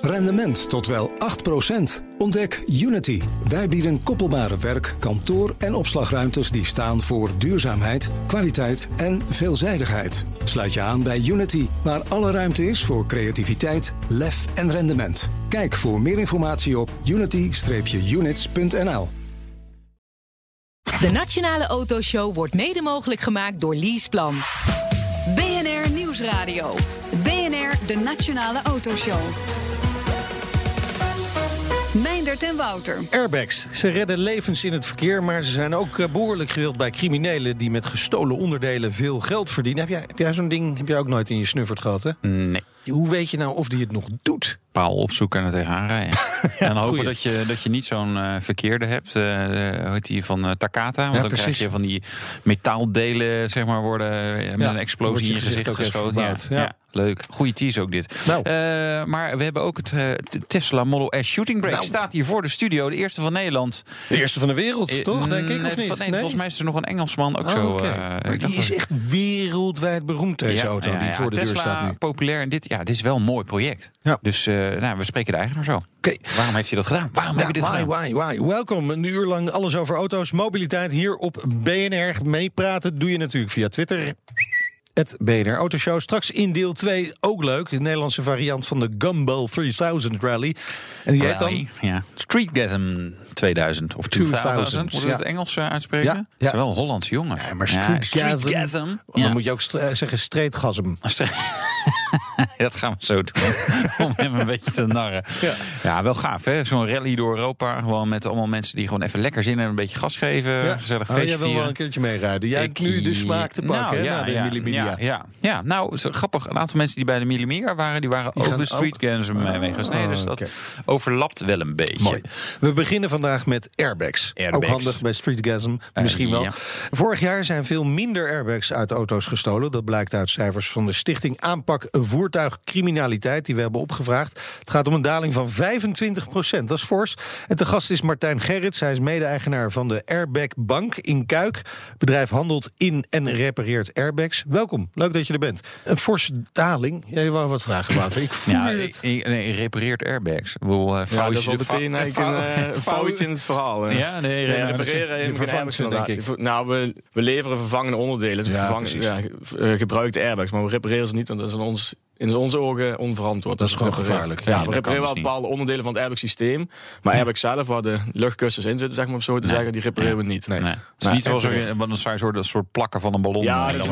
Rendement tot wel 8%. Ontdek Unity. Wij bieden koppelbare werk, kantoor en opslagruimtes die staan voor duurzaamheid, kwaliteit en veelzijdigheid. Sluit je aan bij Unity, waar alle ruimte is voor creativiteit, lef en rendement. Kijk voor meer informatie op unity-units.nl. De Nationale Autoshow wordt mede mogelijk gemaakt door Leaseplan. BNR Nieuwsradio. BNR, de Nationale Autoshow. Meindert en Wouter. Airbags. Ze redden levens in het verkeer, maar ze zijn ook eh, behoorlijk gewild bij criminelen die met gestolen onderdelen veel geld verdienen. Heb jij, heb jij zo'n ding heb jij ook nooit in je snuffert gehad, hè? Nee. Hoe weet je nou of die het nog doet? Paal opzoeken en er tegenaan rijden. en hopen dat je, dat je niet zo'n eh, verkeerde hebt. hoe heet die van eh, Takata? Want Ja, dan krijg precies. je van die metaaldelen, zeg maar, worden met Ja, een explosie in je gezicht geschoten. Ja, leuk. Goeie tease ook dit. Nou. Maar we hebben ook het Tesla Model S Shooting Brake. Nou. Staat hier voor de studio. De eerste van Nederland. De eerste van de wereld, toch? Denk ik, nee, of niet? van- nee, volgens mij is er nog een Engelsman ook Oh, zo. die is echt wereldwijd beroemd, deze auto die voor de Tesla, deur staat nu. populair en dit, ja, dit is wel een mooi project. Ja. Dus eh, nou, we spreken de eigenaar zo. Oké. Waarom heeft hij dat gedaan? Waarom Ja, heb je dit why, gedaan? why, why? Welkom. Een uur lang alles over auto's, mobiliteit hier op BNR. Meepraten doe je natuurlijk via Twitter. Het BNR Autoshow. Straks in deel 2 ook leuk. De Nederlandse variant van de Gumball 3000 Rally. En die heet dan... Ja. Streetgasm 2000 of 2000. 2000, Moet je het ja. Engels eh, uitspreken? Ja, Het ja. is wel Hollands jongen. Ja, maar streetgasm. streetgasm. Dan Ja. moet je ook stra- zeggen streetgasm. dat gaan we zo doen. Om hem een beetje te narren. Ja, wel gaaf hè. Zo'n rally door Europa. Gewoon met allemaal mensen die gewoon even lekker zin en een beetje gas geven. Gezellig Oh, feestje jij wil wel een keertje meerijden. Jij hebt nu de smaak te pakken Nou, hè, ja, na de ja, Millimedia. Ja, ja, ja, nou, zo grappig. Een aantal mensen die bij de Millimedia waren, die waren ook de ook- streetgasm mee mee gesneden. Dus dat overlapt wel een beetje. Mooi. We beginnen vandaag met airbags. Airbags. Ook handig bij Streetgasm, misschien wel. ja. Vorig jaar zijn veel minder airbags uit auto's gestolen. Dat blijkt uit cijfers van de Stichting Aanpak Voertuigcriminaliteit... die we hebben opgevraagd. Het gaat om een daling van 25 procent. Dat is fors. En te gast is Martijn Gerrits. Hij is mede-eigenaar van de Airbag Bank in Kuik. Het bedrijf handelt in en repareert airbags. Welkom, leuk dat je er bent. Een forse daling. Jij wou wat vragen, Wouter. Ik voel Ja, het. ik- nee, repareert airbags. Ik bedoel, uh, Ja, dat is meteen een eh, foutje in het verhaal. hè. Ja, nee, Nee, nou, repareren inderdaad. denk ik. Nou, we, we leveren vervangende onderdelen. Dus Ja, vervangen ja, eh, gebruikte airbags. Maar we repareren ze niet, want dat is in, ons, in onze ogen onverantwoord. Dat is Dus we gewoon repareren- gevaarlijk. Ja, Ja, we repareren kan wel dus bepaalde onderdelen van het airbag systeem. Maar airbags zelf, waar de luchtkussens in zitten, zeg maar om zo te Nee. zeggen, die repareren we niet. Nee. Nee. Het is Nee, niet zoals echt, want dan zou je een soort, een soort plakken van een ballon. Ja, eh, dat is,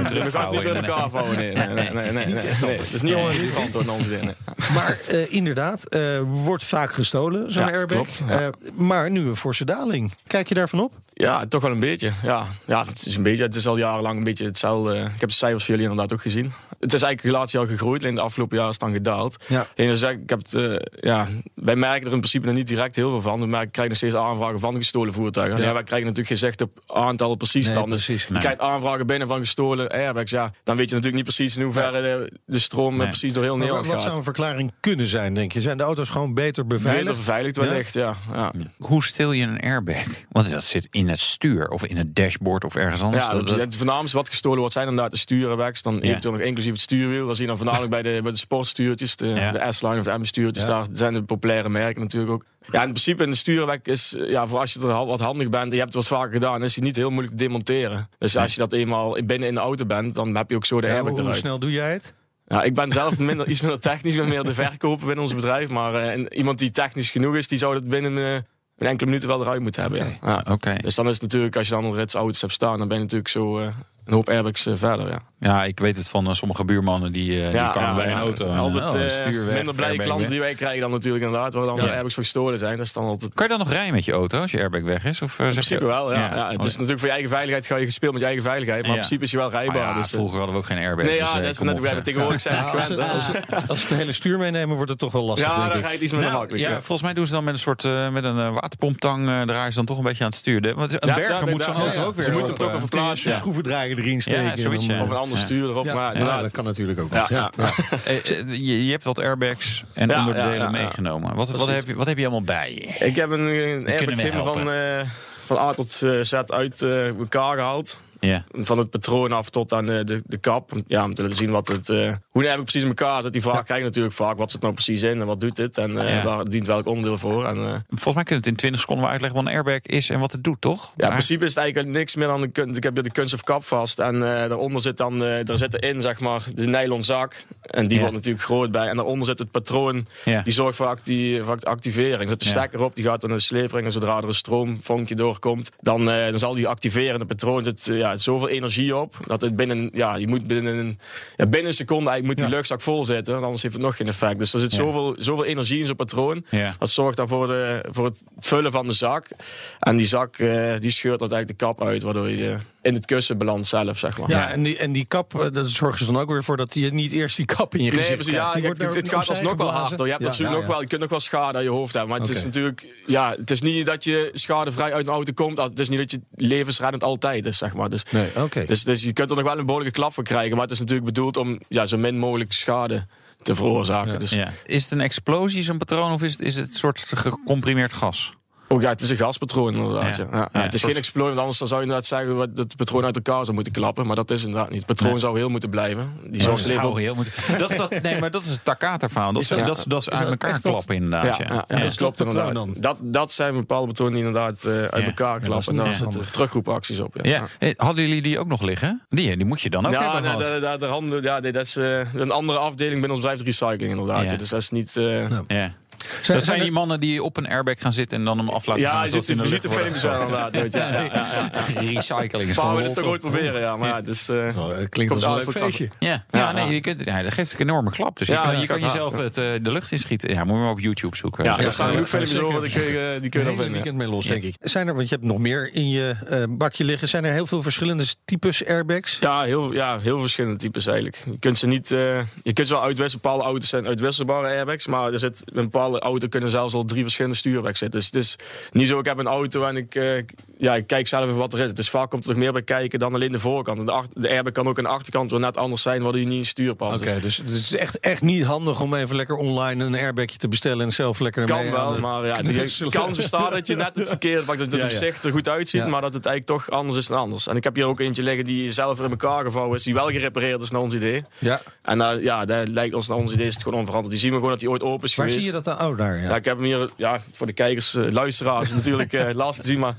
niet bij elkaar vouwen. Nee, nee, nee. Dat is niet onder niet verantwoord naar onze dingen. Maar eh, inderdaad, eh, wordt vaak gestolen, zo'n Ja, airbag. klopt, ja. Eh, maar nu een forse daling. Kijk je daarvan op? Ja, toch wel een beetje. Ja, ja het is een beetje. Het is al jarenlang een beetje hetzelfde. Ik heb de cijfers voor jullie inderdaad ook gezien. Het is eigenlijk relatie al gegroeid. Alleen de afgelopen jaren is het dan gedaald. Ja. En dus ik heb het, eh, ja, wij merken er in principe nog niet direct heel veel van. We merken, krijgen nog steeds aanvragen van gestolen voertuigen. Ja. Ja. wij krijgen natuurlijk geen zicht op aantallen precies Nee, dan. Dus precies. je Nee. krijgt aanvragen binnen van gestolen airbags. Ja, dan weet je natuurlijk niet precies in hoeverre de, de stroom eh, Nee. precies door heel Maar Nederland wat wat gaat. zou een verklaring kunnen zijn, denk je? Zijn de auto's gewoon beter Beter beveiligd? beveiligd wellicht, ja. ja. Hoe stil je een airbag? Want dat zit in het stuur of in het dashboard of ergens anders. Ja, Dat- dat, dat- het voornaamste wat gestolen wordt zijn inderdaad de sturenbacks. Dan eventueel nog inclusief het stuurwiel. Dat zie je dan voornamelijk bij de, bij de sportstuurtjes. De, Ja. de S-Line of de M-stuurtjes. Ja. Daar zijn de populaire merken natuurlijk ook. Ja, in principe in de stuurwerk is, eh, ja, voor als je er al wat handig bent en je hebt het wat vaker gedaan, is hij niet heel moeilijk te demonteren. Dus als je dat eenmaal binnen in de auto bent, dan heb je ook zo de Ja, airbag hoe, hoe eruit. snel doe jij het? Ja, ik ben zelf minder, iets minder technisch, ben meer de verkoper binnen ons bedrijf. Maar eh, iemand die technisch genoeg is, die zou het binnen eh, een enkele minuten wel eruit moeten hebben. Oké. Ja. Ja. Oké. Dus dan is het natuurlijk, als je dan al rits auto's hebt staan, dan ben je natuurlijk zo eh, een hoop airbags eh, verder. Ja. Ja, ik weet het van eh, sommige buurmannen die, eh, die kwamen bij een auto. en, Altijd stuurweg, minder blije klanten die wij krijgen dan natuurlijk inderdaad. Waar dan Ja. de airbags voor gestolen zijn. Dat is dan altijd... Kan je dan nog rijden met je auto als je airbag weg is? Of, eh, In principe je, wel, ja. ja. het is natuurlijk voor je eigen veiligheid ga je gespeeld met je eigen veiligheid. Maar Ja. in principe is je wel rijbaar. Ah ja, dus, eh, vroeger hadden we ook geen airbag. nee, dus, ja, dat is net zeg. tegenwoordig zijn. het als, ze, hè. als, ze- als ze het hele stuur meenemen, wordt het toch wel lastig, ja, dan ga je iets minder makkelijk. ja, Ja. volgens mij doen ze dan met een soort met een waterpomptang draaien ze dan toch een beetje aan het sturen. Want een Ja, berger ja, moet ja, zo'n ja, auto ja. ook weer. Ze moeten hem toch eh, even Kun je plaatsen. een Ja. Erin steken. Ja, zoiets, en dan, ja. eh, Of een ander stuur erop. Ja, maar ja, dat kan natuurlijk ook. Ja, ja. eh, je, je hebt wat airbags en Ja, onderdelen ja, ja, ja. meegenomen. Wat, wat, heb je, wat heb je allemaal bij je? Ik heb een, een airbag van, eh, van A tot eh, Z uit eh, elkaar gehaald. Ja. Van het patroon af tot aan de, de, de kap. Ja, om te laten zien wat het, eh, hoe het precies in elkaar zit. Die vraag krijg je natuurlijk vaak. Wat zit nou precies in en wat doet dit? En eh, Ja. waar dient welk onderdeel voor? En, eh, Volgens mij kun je het in 20 seconden wel uitleggen wat een airbag is en wat het doet, toch? ja, in principe is het eigenlijk niks meer dan de kunst. Ik heb hier de kunststof kap vast. En eh, daaronder zit dan, eh daar zit erin, zeg maar, de nylon zak. En die Ja. wordt natuurlijk groot bij. En daaronder zit het patroon. Ja. Die zorgt voor, acti voor activering. Er zit Ja. stekker op, die gaat dan een sleepring. En zodra er een stroomvonkje doorkomt, dan, eh, dan zal die activeren. Het patroon zit eh, ja, zoveel energie op. Dat het binnen, ja, je moet binnen een, ja, binnen een seconde eigenlijk moet die luchtzak vol zitten. Anders heeft het nog geen effect. Dus er zit Ja. zoveel, zoveel energie in zo'n patroon. Ja. Dat zorgt dan voor, de, voor het vullen van de zak. En die zak eh, die scheurt uiteindelijk de kap uit. Waardoor je in het kussen belandt zelf, zeg maar. Ja, en die, en die kap, eh, daar zorgen ze dan ook weer voor dat je niet eerst die kap in je Nee, gezicht precies. krijgt. Ja, Die kijk, wordt het, het gaat alsnog wel hard. Hoor. Je, hebt Ja, natuurlijk ja, nog wel, je kunt nog wel schade aan je hoofd hebben. Maar het is natuurlijk... Ja, het is niet dat je schadevrij uit een auto komt. Het is niet dat je levensreddend altijd is, zeg maar. Dus, Nee, oké. dus, dus je kunt er nog wel een behoorlijke klap voor krijgen. Maar het is natuurlijk bedoeld om ja, zo min mogelijk schade te veroorzaken. Dus, Ja. Is het een explosie, zo'n patroon, of is het, is het een soort gecomprimeerd gas? Oh ja, het is een gaspatroon inderdaad. Ja. Ja. Het is geen explosie, want anders dan zou je inderdaad zeggen dat het patroon uit elkaar zou moeten klappen. Maar dat is inderdaad niet. Het patroon Nee. zou heel moeten blijven. Die hou voor- heel moet, dat, is dat, nee, maar dat is het Takata-verhaal. Dat, is- Ja. dat, is- dat is uit elkaar klappen, inderdaad. Ja, Ja, ja, ja, Ja. dat klopt inderdaad. dan? Dat, dat zijn bepaalde patronen die inderdaad eh, uit Ja. elkaar klappen. en daar zitten handig. teruggroepacties op. Ja, Ja. Eh, Hadden jullie die ook nog liggen? Die, die moet je dan ook Ja, hebben nee, gehad. daar, daar, ja, nee, dat is eh, een andere afdeling binnen ons bedrijf, de recycling inderdaad. Ja. Dus dat is niet... eh, Ja. Zijn, Dat zijn die mannen die op een airbag gaan zitten en dan hem af laten gaan. ja, je ziet hij de in de lucht wordt visitefilmpjes wel inderdaad. Ja, ja, ja, ja. Recycling is we gewoon willen het toch ooit proberen, ja. Maar ja, het is... eh, het klinkt als een leuk feestje. Ja, ja, Ja, nee, ja. je kunt, ja, dat geeft ook een enorme klap. Dus je Ja, kan, je kan jezelf het, eh, de lucht inschieten. Ja, moet je maar op YouTube zoeken. ja, er staan ja, genoeg filmpjes over, die kun je, die kun je vinden. weekend mee los, Ja. denk ik. Zijn er, want je hebt nog meer in je eh, bakje liggen. Zijn er heel veel verschillende types airbags? Ja, heel, ja, heel verschillende types eigenlijk. Je kunt ze niet, eh, je kunt ze wel uitwisselen. Bepaalde auto's zijn uitwisselbare airbags, maar er zit een bepaalde auto kunnen zelfs al drie verschillende stuurbags zitten. Dus het is niet zo. Ik heb een auto en ik, eh, ja, ik kijk zelf even wat er is. Dus vaak komt er nog meer bij kijken dan alleen de voorkant. De, achter- de airbag kan ook aan de achterkant wel net anders zijn, waardoor je niet in stuur past. Oké, Dus dus het is echt, echt niet handig om even lekker online een airbagje te bestellen en zelf lekker kan aan wel, de maar ja, de kans bestaat dat je net het verkeerde pakt. Dat het Ja, op zich er goed uitziet, Ja. maar dat het eigenlijk toch anders is dan anders. En ik heb hier ook eentje liggen die zelf in elkaar gevouwen is, die wel gerepareerd is naar ons idee. Ja, En daar ja, dat lijkt ons naar ons idee is het gewoon onverantwoord. Die zien we gewoon dat die ooit open is waar geweest. zie je dat dan? Oh, daar, ja. Ja, ik heb hem hier, ja, voor de kijkers, eh, luisteraars natuurlijk eh lastig te zien. Maar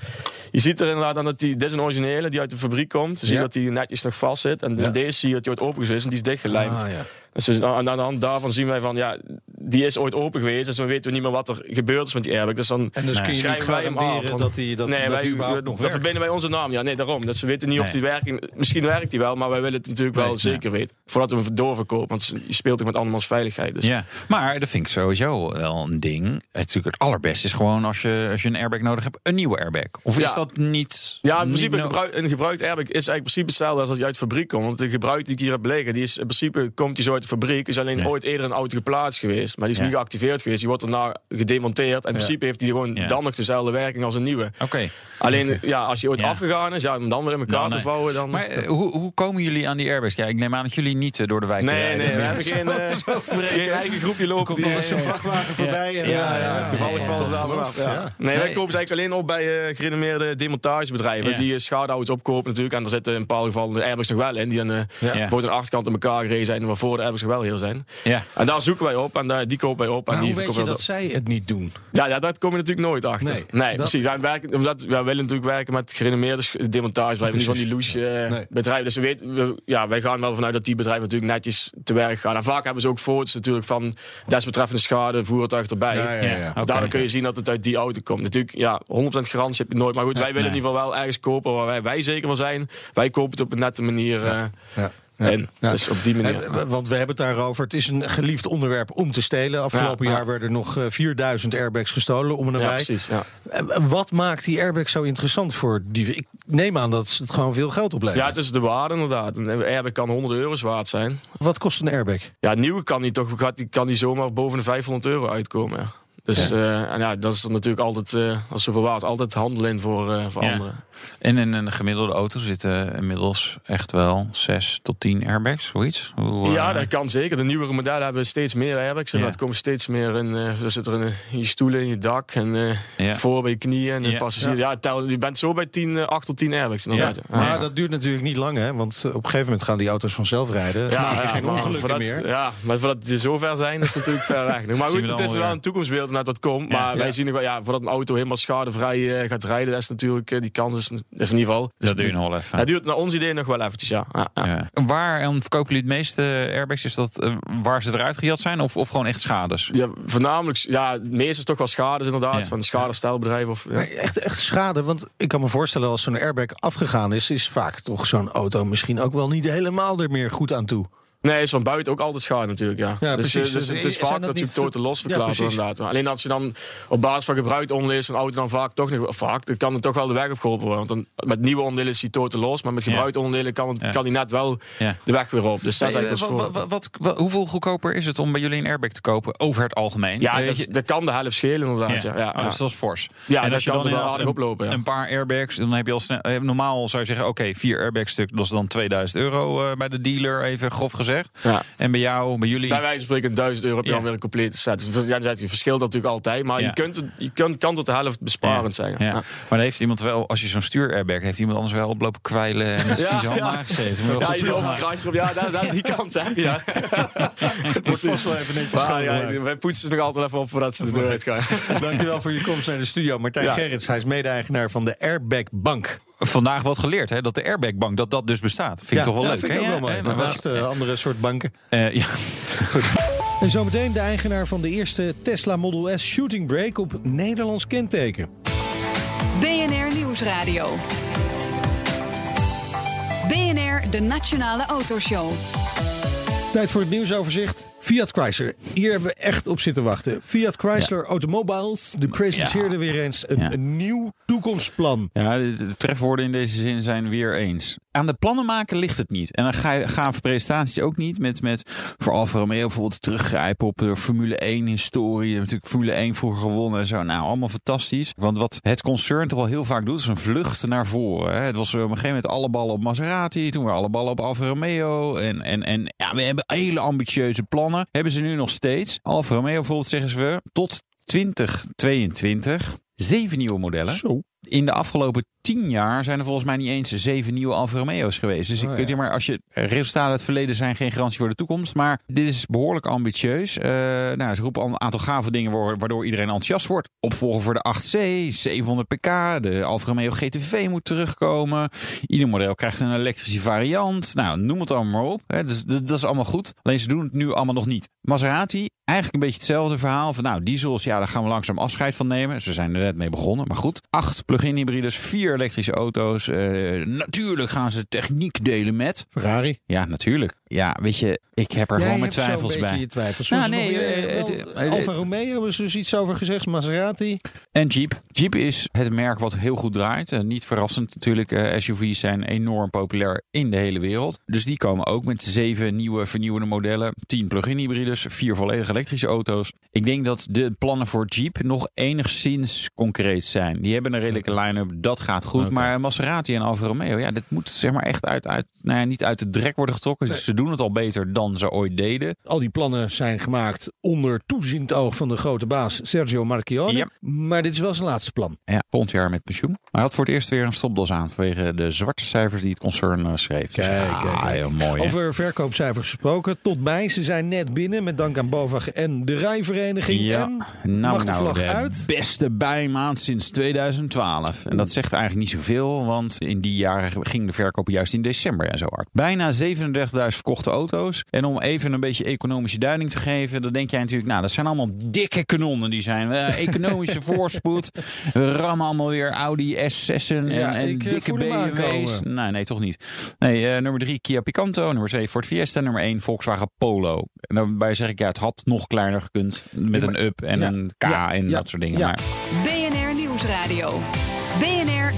je ziet er inderdaad aan dat die, dit is een originele die uit de fabriek komt. Je ziet Ja. dat die netjes nog vast zit. En deze zie je dat die ooit open is geweest en die is dichtgelijmd. Ah, ja. Dus aan aan de hand daarvan zien wij van, ja, die is ooit open geweest. Dus dan weten we niet meer wat er gebeurd is met die airbag. Dus dan En dus Nee. kun je niet schrijven wij hem garanderen af. van- dat die, dat, nee, dat wij, die überhaupt we, nog werkt. verbinden wij onze naam. Ja, nee, daarom. Dus we weten niet of die werking... Misschien werkt die wel, maar wij willen het natuurlijk wel Nee, zeker weten. Voordat we hem doorverkopen. Want je speelt ook met andermans veiligheid. Dus. Ja, maar dat vind ik sowieso wel een ding. Het, natuurlijk het allerbeste is gewoon als je, als je een airbag nodig hebt, een nieuwe airbag. Of is Ja. dat niet. Ja, in principe no- gebruik, een gebruikt airbag is eigenlijk in principe hetzelfde als als die uit de fabriek komt. Want de gebruik die ik hier heb liggen, die is in principe komt die zo uit de fabriek. Is alleen Ja. ooit eerder een auto geplaatst geweest. Maar die is Ja. niet geactiveerd geweest. Die wordt daarna gedemonteerd. En in principe heeft die gewoon Ja. dan nog dezelfde werking als een nieuwe. Oké. Alleen ja, als die ooit Ja. afgegaan is, ja, om dan weer in elkaar Nou, nee. te vouwen. Dan... Maar eh, hoe, hoe komen jullie aan die airbags? Ja, ik neem aan dat jullie niet eh, door de wijk nee, rijden. nee, we hebben geen, eh, geen eigen groepje. Komt die- dan eens zo'n vrachtwagen voorbij. En, Ja, eh, toevallig vallen ze daar ja. Nee, wij Nee. kopen ze eigenlijk alleen op bij eh, gerenommeerde demontagebedrijven. Die eh, schadeauto's opkopen natuurlijk. En daar zitten in bepaalde gevallen de airbags nog wel in. Die dan eh voor de achterkant in elkaar gereden zijn. Waarvoor de nog wel heel zijn. Ja. En daar zoeken wij op. En daar, die kopen wij op. En Maar die hoe weet je dat zij het niet doen? ja, ja, dat kom je natuurlijk nooit achter. Nee, Nee, dat- precies. Wij, werken, omdat, wij willen natuurlijk werken met gerenommeerde sch- demontagebedrijven. Niet van die loesje eh, Nee. bedrijven. Dus we weten, we, ja, wij gaan wel vanuit dat die bedrijven natuurlijk netjes te werk gaan. En vaak hebben ze ook foto's natuurlijk van desbetreffende schade, voertuig erbij. Ja, ja, ja. Ja. Want Daardoor kun je zien dat het uit die auto komt. Natuurlijk, ja, 100% garantie heb je nooit. Maar goed, wij willen nee. in ieder geval wel ergens kopen waar wij, wij zeker van zijn. Wij kopen het op een nette manier eh In. Ja. Dus op die manier. En, eh, want we hebben het daarover. Het is een geliefd onderwerp om te stelen. Afgelopen Ja, ja. jaar werden er nog eh, 4000 airbags gestolen om en ja, nabij. precies. Ja. Eh, Wat maakt die airbag zo interessant voor dieven? Ik neem aan dat het gewoon veel geld oplevert. ja, het is de waarde inderdaad. Een airbag kan 100 euro's waard zijn. Wat kost een airbag? Ja, nieuwe kan die toch gaat die, kan die zomaar boven de 500 euro uitkomen. Ja. Dus en ja, dat is natuurlijk altijd, als zoveel waard, altijd handelen in voor, voor anderen. En in een gemiddelde auto zitten inmiddels echt wel 6 tot 10 airbags, zoiets? Hoe, ja, dat kan zeker. De nieuwere modellen hebben steeds meer airbags. En ja. dat komt steeds meer in. Uh, er zit er in, je stoelen, in je dak en uh, ja. voor bij je knieën en de passagier. Ja, tel, je bent zo bij 10, 8 tot 10 airbags. Ja. Maar dat duurt natuurlijk niet lang, hè? Want op een gegeven moment gaan die auto's vanzelf rijden. Ja, ja geen ongelukken meer. Ja, maar voordat ze zover zijn, is het natuurlijk ver weg. Maar goed, het is wel een toekomstbeeld dat komt. Maar wij zien nog wel, ja, voordat een auto helemaal schadevrij uh, gaat rijden, dat is natuurlijk die kans is, in ieder geval. Dat duurt nog wel even. Het duurt naar ons idee nog wel eventjes, ja. Waar en verkopen jullie het meeste airbags? Is dat waar ze eruit gejat zijn of, of gewoon echt schades? Ja, voornamelijk, ja, is toch wel schades inderdaad. Van schadestelbedrijven. Of, echt, echt schade, want ik kan me voorstellen als zo'n airbag afgegaan is, is vaak toch zo'n auto misschien ook wel niet helemaal er meer goed aan toe. Nee, is van buiten ook altijd schade natuurlijk, ja. ja dus, precies. dus, het is vaak dat, je totaal los verklaart ja, inderdaad. Alleen als je dan op basis van gebruikt onderdeel is van auto dan vaak toch nog... Vaak, dan kan het toch wel de weg op geholpen worden. Want dan, met nieuwe onderdelen is hij totaal los. Maar met gebruikte onderdelen kan, het, kan hij net wel de weg weer op. Dus dat is eigenlijk wat, wat, Hoeveel goedkoper is het om bij jullie een airbag te kopen over het algemeen? Ja, dat, dat, kan de helft schelen inderdaad. Ja. Ja, oh, dus dat is fors. Ja, en als je dan wel een, oplopen. Een paar airbags, dan heb je al snel... Eh, normaal zou je zeggen, oké, vier airbags stuk, dat is dan 2000 euro uh, bij de dealer, even grof gezegd. Ja bij jou, bij jullie? Bij wijze van spreken 1000 euro heb je dan weer een complete set. Dus ja, je verschilt natuurlijk altijd, maar je, kunt het, je kunt, kan tot de helft besparend zijn. Ja. Maar dan heeft iemand wel, als je zo'n stuur airbag heeft iemand anders wel oplopen kwijlen en met vieze handen aangezeten. Ja, je overkruist erop. Ja, daar, daar, die kant hè. Ja. Wordt vast wel even netjes maar, ja, Wij poetsen ze nog altijd even op voordat ze de deur uitgaan. Dankjewel voor je komst naar de studio. Martijn Gerrits, hij is mede-eigenaar van de Airbag Bank. Vandaag wat geleerd, hè, dat de Airbag Bank, dat dat dus bestaat. Vind ik toch wel leuk. Vind ik ook wel mooi. Naast uh, andere soort banken. Uh, ja. Goed. En zometeen de eigenaar van de eerste Tesla Model S Shooting Brake op Nederlands kenteken. BNR Nieuwsradio. BNR, de Nationale Autoshow. Tijd voor het nieuwsoverzicht. Fiat Chrysler. Hier hebben we echt op zitten wachten. Fiat Chrysler Automobiles. De presenteerde weer eens een, een, nieuw toekomstplan. Ja, de, trefwoorden in deze zin zijn weer eens. Aan de plannen maken ligt het niet. En dan gaan presentaties ook niet met, met voor Alfa Romeo bijvoorbeeld teruggrijpen op de Formule 1 historie. Natuurlijk Formule 1 vroeger gewonnen en zo. Nou, allemaal fantastisch. Want wat het concern toch wel heel vaak doet, is een vlucht naar voren. Hè. Het was op een gegeven moment alle ballen op Maserati. Toen weer alle ballen op Alfa Romeo. En, en, en ja, we hebben hele ambitieuze plannen. Hebben ze nu nog steeds. Alfa Romeo bijvoorbeeld zeggen ze tot 2022 zeven nieuwe modellen. Zo. In de afgelopen tien jaar zijn er volgens mij niet eens zeven nieuwe Alfa Romeo's geweest. Dus oh, ik weet maar, als je resultaten uit het verleden zijn geen garantie voor de toekomst. Maar dit is behoorlijk ambitieus. Uh, nou, ze roepen al een aantal gave dingen waardoor iedereen enthousiast wordt. Opvolger voor de 8C, 700 pk, de Alfa Romeo GTV moet terugkomen. Ieder model krijgt een elektrische variant. Nou, noem het allemaal maar op. Hè. Dus, dat is allemaal goed. Alleen ze doen het nu allemaal nog niet. Maserati, eigenlijk een beetje hetzelfde verhaal. Van nou, diesels, ja, daar gaan we langzaam afscheid van nemen. Ze zijn er net mee begonnen, maar goed. Acht plug-in hybrides, vier elektrische auto's. Uh, natuurlijk gaan ze techniek delen met Ferrari. Ja, natuurlijk. Ja, weet je, ik heb er gewoon met twijfels bij. Je twijfels. Nou, nee, uh, het, Alfa Romeo hebben ze dus iets over gezegd, Maserati. En Jeep. Jeep is het merk wat heel goed draait. Uh, niet verrassend natuurlijk, SUV's zijn enorm populair in de hele wereld. Dus die komen ook met zeven nieuwe vernieuwende modellen. Tien plug-in hybrides, vier volledig elektrische auto's. Ik denk dat de plannen voor Jeep nog enigszins concreet zijn. Die hebben een redelijke line-up, dat gaat goed. Maar Maserati en Alfa Romeo, ja, dit moet zeg maar echt uit, uit nou ja, niet uit de drek worden getrokken. Dus ze doen het al beter dan ze ooit deden. Al die plannen zijn gemaakt onder toeziend oog van de grote baas Sergio Marchionne. Ja. Maar dit is wel zijn laatste plan. Ja, volgend jaar met pensioen. hij had voor het eerst weer een stopdos aan vanwege de zwarte cijfers die het concern uh, schreef. Dus kijk, kijk, kijk. mooi. Over verkoopcijfers gesproken. Tot bij, ze zijn net binnen met dank aan BOVAG en de rijvereniging. Ja, en nou, nou, de uit. beste bijmaand sinds 2012. En dat zegt eigenlijk niet zoveel, want in die jaren ging de verkoop juist in december en zo hard. Bijna 37.000 verkochte auto's. En om even een beetje economische duiding te geven, dan denk jij natuurlijk, nou, dat zijn allemaal dikke kanonnen die zijn. Uh, economische voorspoed. We rammen allemaal weer Audi S6'en en, en eh, dikke BMW's. Nee, nee, toch niet. Nee, uh, nummer 3 Kia Picanto, nummer 7 Ford Fiesta, nummer 1 Volkswagen Polo. En daarbij zeg ik, ja, het had nog kleiner gekund met een up en een K en dat soort dingen. Maar... BNR Nieuwsradio.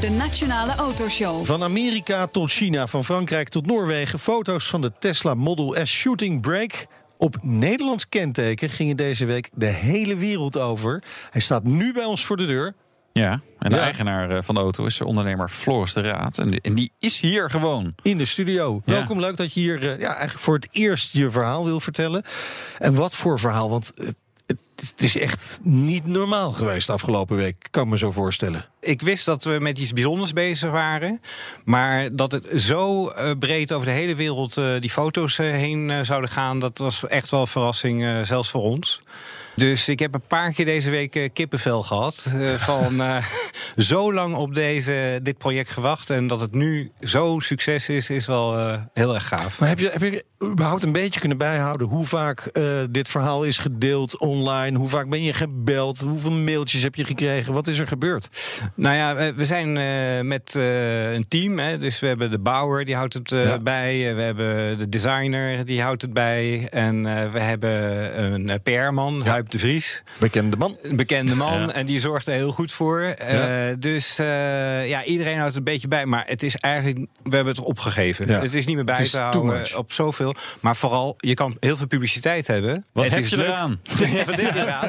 De Nationale Autoshow. Van Amerika tot China, van Frankrijk tot Noorwegen. Foto's van de Tesla Model S Shooting Brake op Nederlands kenteken ging het deze week de hele wereld over. Hij staat nu bij ons voor de deur. Ja, en de Ja. eigenaar eh, van de auto is de ondernemer Floris de Raad. En die, en die is hier gewoon. In de studio. Ja. Welkom, leuk dat je hier eh, ja, eigenlijk voor het eerst je verhaal wil vertellen. En wat voor verhaal? Want het, is echt niet normaal geweest afgelopen week, kan ik me zo voorstellen. Ik wist dat we met iets bijzonders bezig waren. Maar dat het zo eh, breed over de hele wereld eh, die foto's eh, heen zouden gaan, dat was echt wel een verrassing, zelfs voor ons. Dus ik heb een paar keer deze week kippenvel gehad. eh, van zo lang op deze, dit project gewacht. En dat het nu zo succes is, is wel heel erg gaaf. Maar heb je, heb je überhaupt een beetje kunnen bijhouden hoe vaak eh, dit verhaal is gedeeld online? Hoe vaak ben je gebeld? Hoeveel mailtjes heb je gekregen? Wat is er gebeurd? Nou ja, we zijn eh, met eh, een team. Hè, dus we hebben de bouwer, die houdt het Ja. bij. We hebben de designer, die houdt het bij. En eh, we hebben een PR-man, Ja. Huip de Vries. Bekende man. Een bekende man. Ja. En die zorgt er heel goed voor. Eh, dus eh, ja, iedereen houdt het een beetje bij. Maar het is eigenlijk, we hebben het opgegeven. Ja. Het is niet meer bij Het is te too houden much. op zoveel. Maar vooral, je kan heel veel publiciteit hebben. Wat heb je eraan?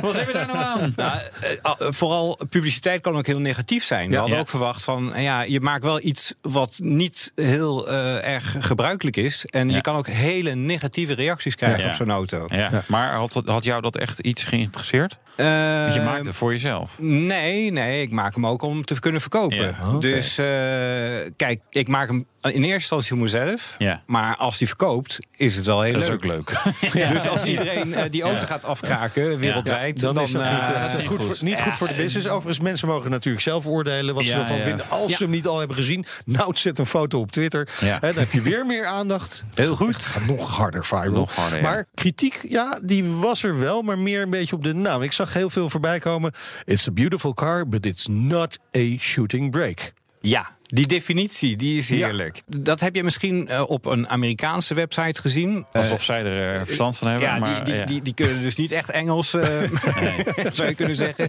Wat heb je daar nou aan? Nou, eh, eh, vooral publiciteit kan ook heel negatief zijn. We hadden Ja. ook verwacht van, eh, ja, je maakt wel iets wat niet heel eh, erg gebruikelijk is. En Ja. je kan ook hele negatieve reacties krijgen Ja. op zo'n auto. Ja. Maar had, had jou dat echt iets geïnteresseerd? Want je Eh, maakt het voor jezelf. Nee, nee, ik maak hem ook om te kunnen verkopen. Ja. Dus eh, kijk, ik maak hem in eerste instantie voor mezelf. Ja. Maar als die verkoopt, is het wel heel Dat is leuk. ook leuk. Dus als iedereen eh, die auto gaat afkraken wereldwijd, Dan, is dat eh, niet, eh, dat is niet goed, goed. Voor, niet goed voor de business. Overigens, mensen mogen natuurlijk zelf oordelen wat ze ervan ja. vinden. Als Ja. ze hem niet al hebben gezien, nou zet een foto op Twitter. Dan heb je weer meer aandacht. Heel goed. Het gaat nog harder viral. Nog harder, ja. Maar kritiek, ja, die was er wel, maar meer een beetje op de naam. Ik zag heel veel voorbij komen. It's a beautiful car, but it's not a shooting brake. Ja, die definitie, die is heerlijk. Dat heb je misschien eh, op een Amerikaanse website gezien. Alsof zij er eh, verstand van hebben. Ja, maar, die, die, ja. Die, die kunnen dus niet echt Engels, eh, zou je kunnen zeggen.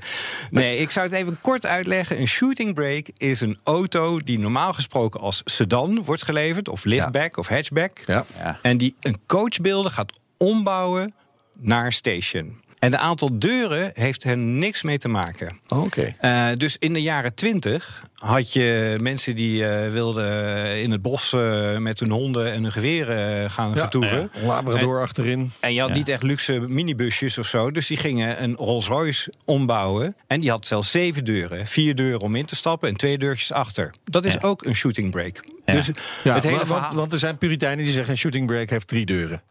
Nee, ik zou het even kort uitleggen. Een shooting brake is een auto die normaal gesproken als sedan wordt geleverd... of liftback of hatchback. Ja. Ja. En die een coachbeelden gaat ombouwen naar station. En de aantal deuren heeft er niks mee te maken. Oké. Eh, dus in de jaren twintig had je mensen die eh, wilden in het bos eh, met hun honden en hun geweren gaan Ja, vertoeven. Labrador achterin. En je had Ja. niet echt luxe minibusjes of zo. Dus die gingen een Rolls Royce ombouwen. En die had zelfs zeven deuren. Vier deuren om in te stappen en twee deurtjes achter. Dat is Ja. ook een shooting brake. Ja. Dus Ja, het hele want, verhaal... want er zijn puriteinen die zeggen een shooting brake heeft drie deuren.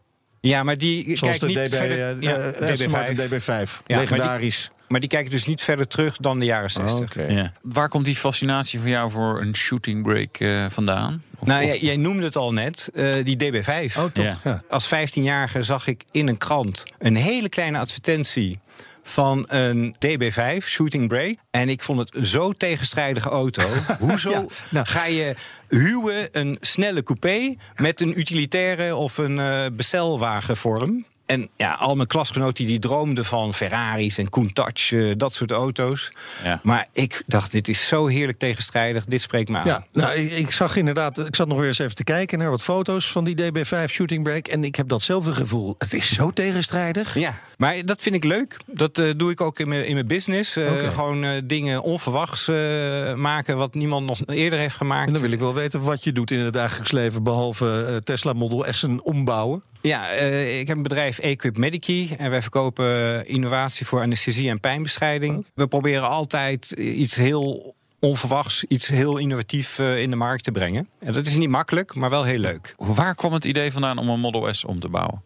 Ja, maar die Zoals kijken de niet DB, verder... eh, ja, eh, Aston Martin DB5. DB5. Ja, maar die- Legendarisch. Maar die kijken dus niet verder terug dan de jaren 60. Oké. Ja. Waar komt die fascinatie van jou voor een shooting break eh, vandaan? Of- Nou, of- jij, jij noemde het al net, eh, die DB5. Oh, toch? Ja. Ja. Als 15-jarige zag ik in een krant een hele kleine advertentie van een DB5 shooting brake. En ik vond het zo tegenstrijdige auto. Hoezo Ja, nou. ga je huwen een snelle coupé met een utilitaire of een eh bestelwagenvorm? En ja, al mijn klasgenoten die droomden van Ferraris en Countach, eh, dat soort auto's. Ja. Maar ik dacht, dit is zo heerlijk tegenstrijdig, dit spreekt me aan. Ja, nou, ik, ik zag inderdaad, ik zat nog weer eens even te kijken naar wat foto's van die DB5 shooting brake. En ik heb datzelfde gevoel. Het is zo tegenstrijdig. Ja, maar dat vind ik leuk. Dat eh, doe ik ook in mijn, in mijn business. Eh, Oké. Gewoon eh, dingen onverwachts maken wat niemand nog eerder heeft gemaakt. En dan wil ik wel weten wat je doet in het dagelijks leven, behalve eh, Tesla Model S'en ombouwen. Ja, eh, ik heb een bedrijf Equip Medici en wij verkopen innovatie voor anesthesie en pijnbestrijding. We proberen altijd iets heel onverwachts, iets heel innovatief eh, in de markt te brengen. En dat is niet makkelijk, maar wel heel leuk. Waar kwam het idee vandaan om een Model S om te bouwen?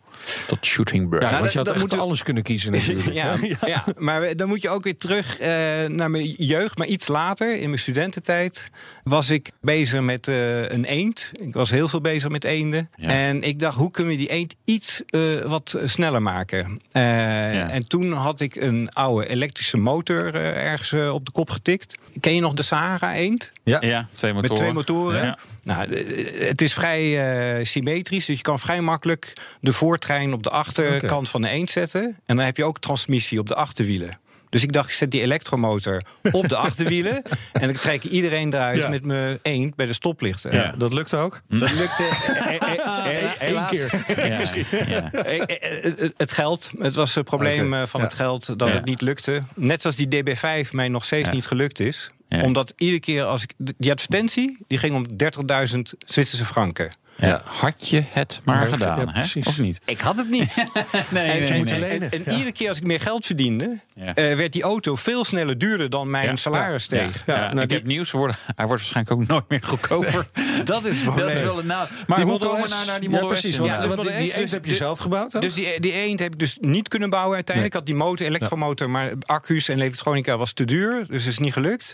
Tot shooting break. Ja, Nou, want je dat- had echt moet- alles kunnen kiezen natuurlijk. Ja, ja. maar dan moet je ook weer terug eh, naar mijn jeugd. Maar iets later, in mijn studententijd, was ik bezig met eh, een eend. Ik was heel veel bezig met eenden. Ja. En ik dacht, hoe kunnen we die eend iets eh, wat sneller maken? Eh, Ja. En toen had ik een oude elektrische motor ergens op de kop getikt. Ken je nog de Sahara-eend? Ja. Ja, twee motoren. Met twee motoren. Nou, eh, het is vrij eh, symmetrisch, dus je kan vrij makkelijk de voortrein op de achterkant van de eend zetten. En dan heb je ook transmissie op de achterwielen. Dus ik dacht, ik zet die elektromotor op de achterwielen. en dan trek ik iedereen eruit Ja. met mijn eend bij de stoplichten. Ja, dat lukte ook. Dat lukte eh, eh, Het geld. Het was het probleem eh, van Ja. het geld dat Ja. het niet lukte. Net zoals die DB5 mij nog steeds Ja. niet gelukt is. Ja. Omdat iedere keer als ik. Die advertentie die ging om 30.000 Zwitserse franken. Ja. Had je het maar Maar- gedaan, ja, hè? precies. of niet? Ik had het niet. Nee, en, en- lenen. en Ja. iedere keer als ik meer geld verdiende, Ja. eh, werd die auto veel sneller duurder dan mijn Ja. salaris steeg. Ja, Ja, nou, ik die- heb nieuws voor. Hij wordt waarschijnlijk ook nooit meer goedkoper. Dat is het Dat is wel een naam. Maar hoe komen we nou naar die Model precies. Want, is die, eend dus- heb je zelf gebouwd? Dus die, die eend heb ik dus niet kunnen bouwen uiteindelijk. Ik had die motor, elektromotor, maar accu's en elektronica was te duur. Dus het is niet gelukt.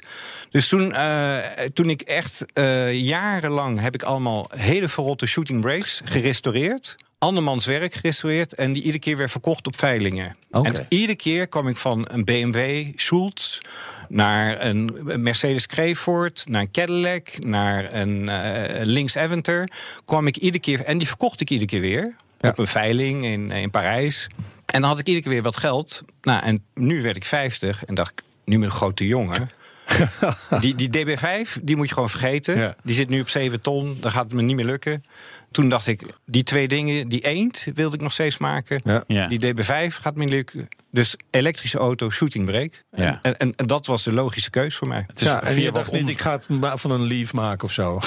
Dus toen, eh, toen ik echt eh, jarenlang heb ik allemaal hele verrotte shooting brakes gerestaureerd. Andermans werk gerestaureerd en die iedere keer weer verkocht op veilingen. En iedere keer kwam ik van een BMW Schultz naar een Mercedes Crayford, naar een Cadillac, naar een eh Lynx Aventer. Kwam ik iedere keer en die verkocht ik iedere keer weer Ja. op een veiling in, in Parijs. En dan had ik iedere keer weer wat geld. Nou, en nu werd ik 50 en dacht ik, nu met een grote jongen. die, die DB5, die moet je gewoon vergeten. Ja. Die zit nu op 7 ton, dan gaat het me niet meer lukken. Toen dacht ik, die twee dingen, die eend wilde ik nog steeds maken. Ja. Ja. Die DB5 gaat me lukken. Dus elektrische auto, shooting brake. Ja. En, en, en dat was de logische keus voor mij. Het is ja, en je dacht niet, ik ga het van een leaf maken of zo.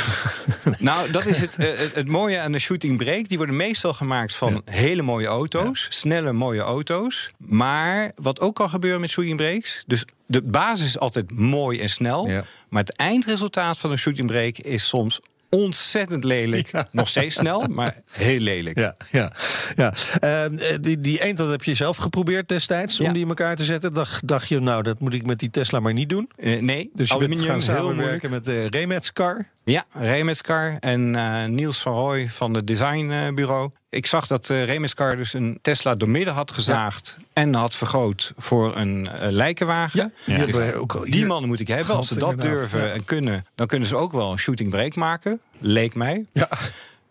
Nou, dat is het, eh, het, het mooie aan de shooting brake. Die worden meestal gemaakt van hele mooie auto's. Snelle, mooie auto's. Maar wat ook kan gebeuren met shooting brakes... dus de basis is altijd mooi en snel. Ja. Maar het eindresultaat van een shooting brake is soms ontzettend lelijk. Nog steeds snel, maar heel lelijk. Ja, ja, ja. Ehm, eh, die, die eend, dat heb je zelf geprobeerd destijds om die in elkaar te zetten. Dacht, dacht je, nou, dat moet ik met die Tesla maar niet doen. Eh, nee, Dus je aluminium bent gaan heel samenwerken met de Remets car. Ja, Remetscar en eh, Niels van Rooij van het designbureau. Ik zag dat uh, dus een Tesla doormidden had gezaagd... en had vergroot voor een eh, lijkenwagen. die Ja. ook al Die hier. mannen moet ik hebben. Als ze dat inderdaad. durven Ja. en kunnen... dan kunnen ze ook wel een shooting brake maken. Leek mij. Ja,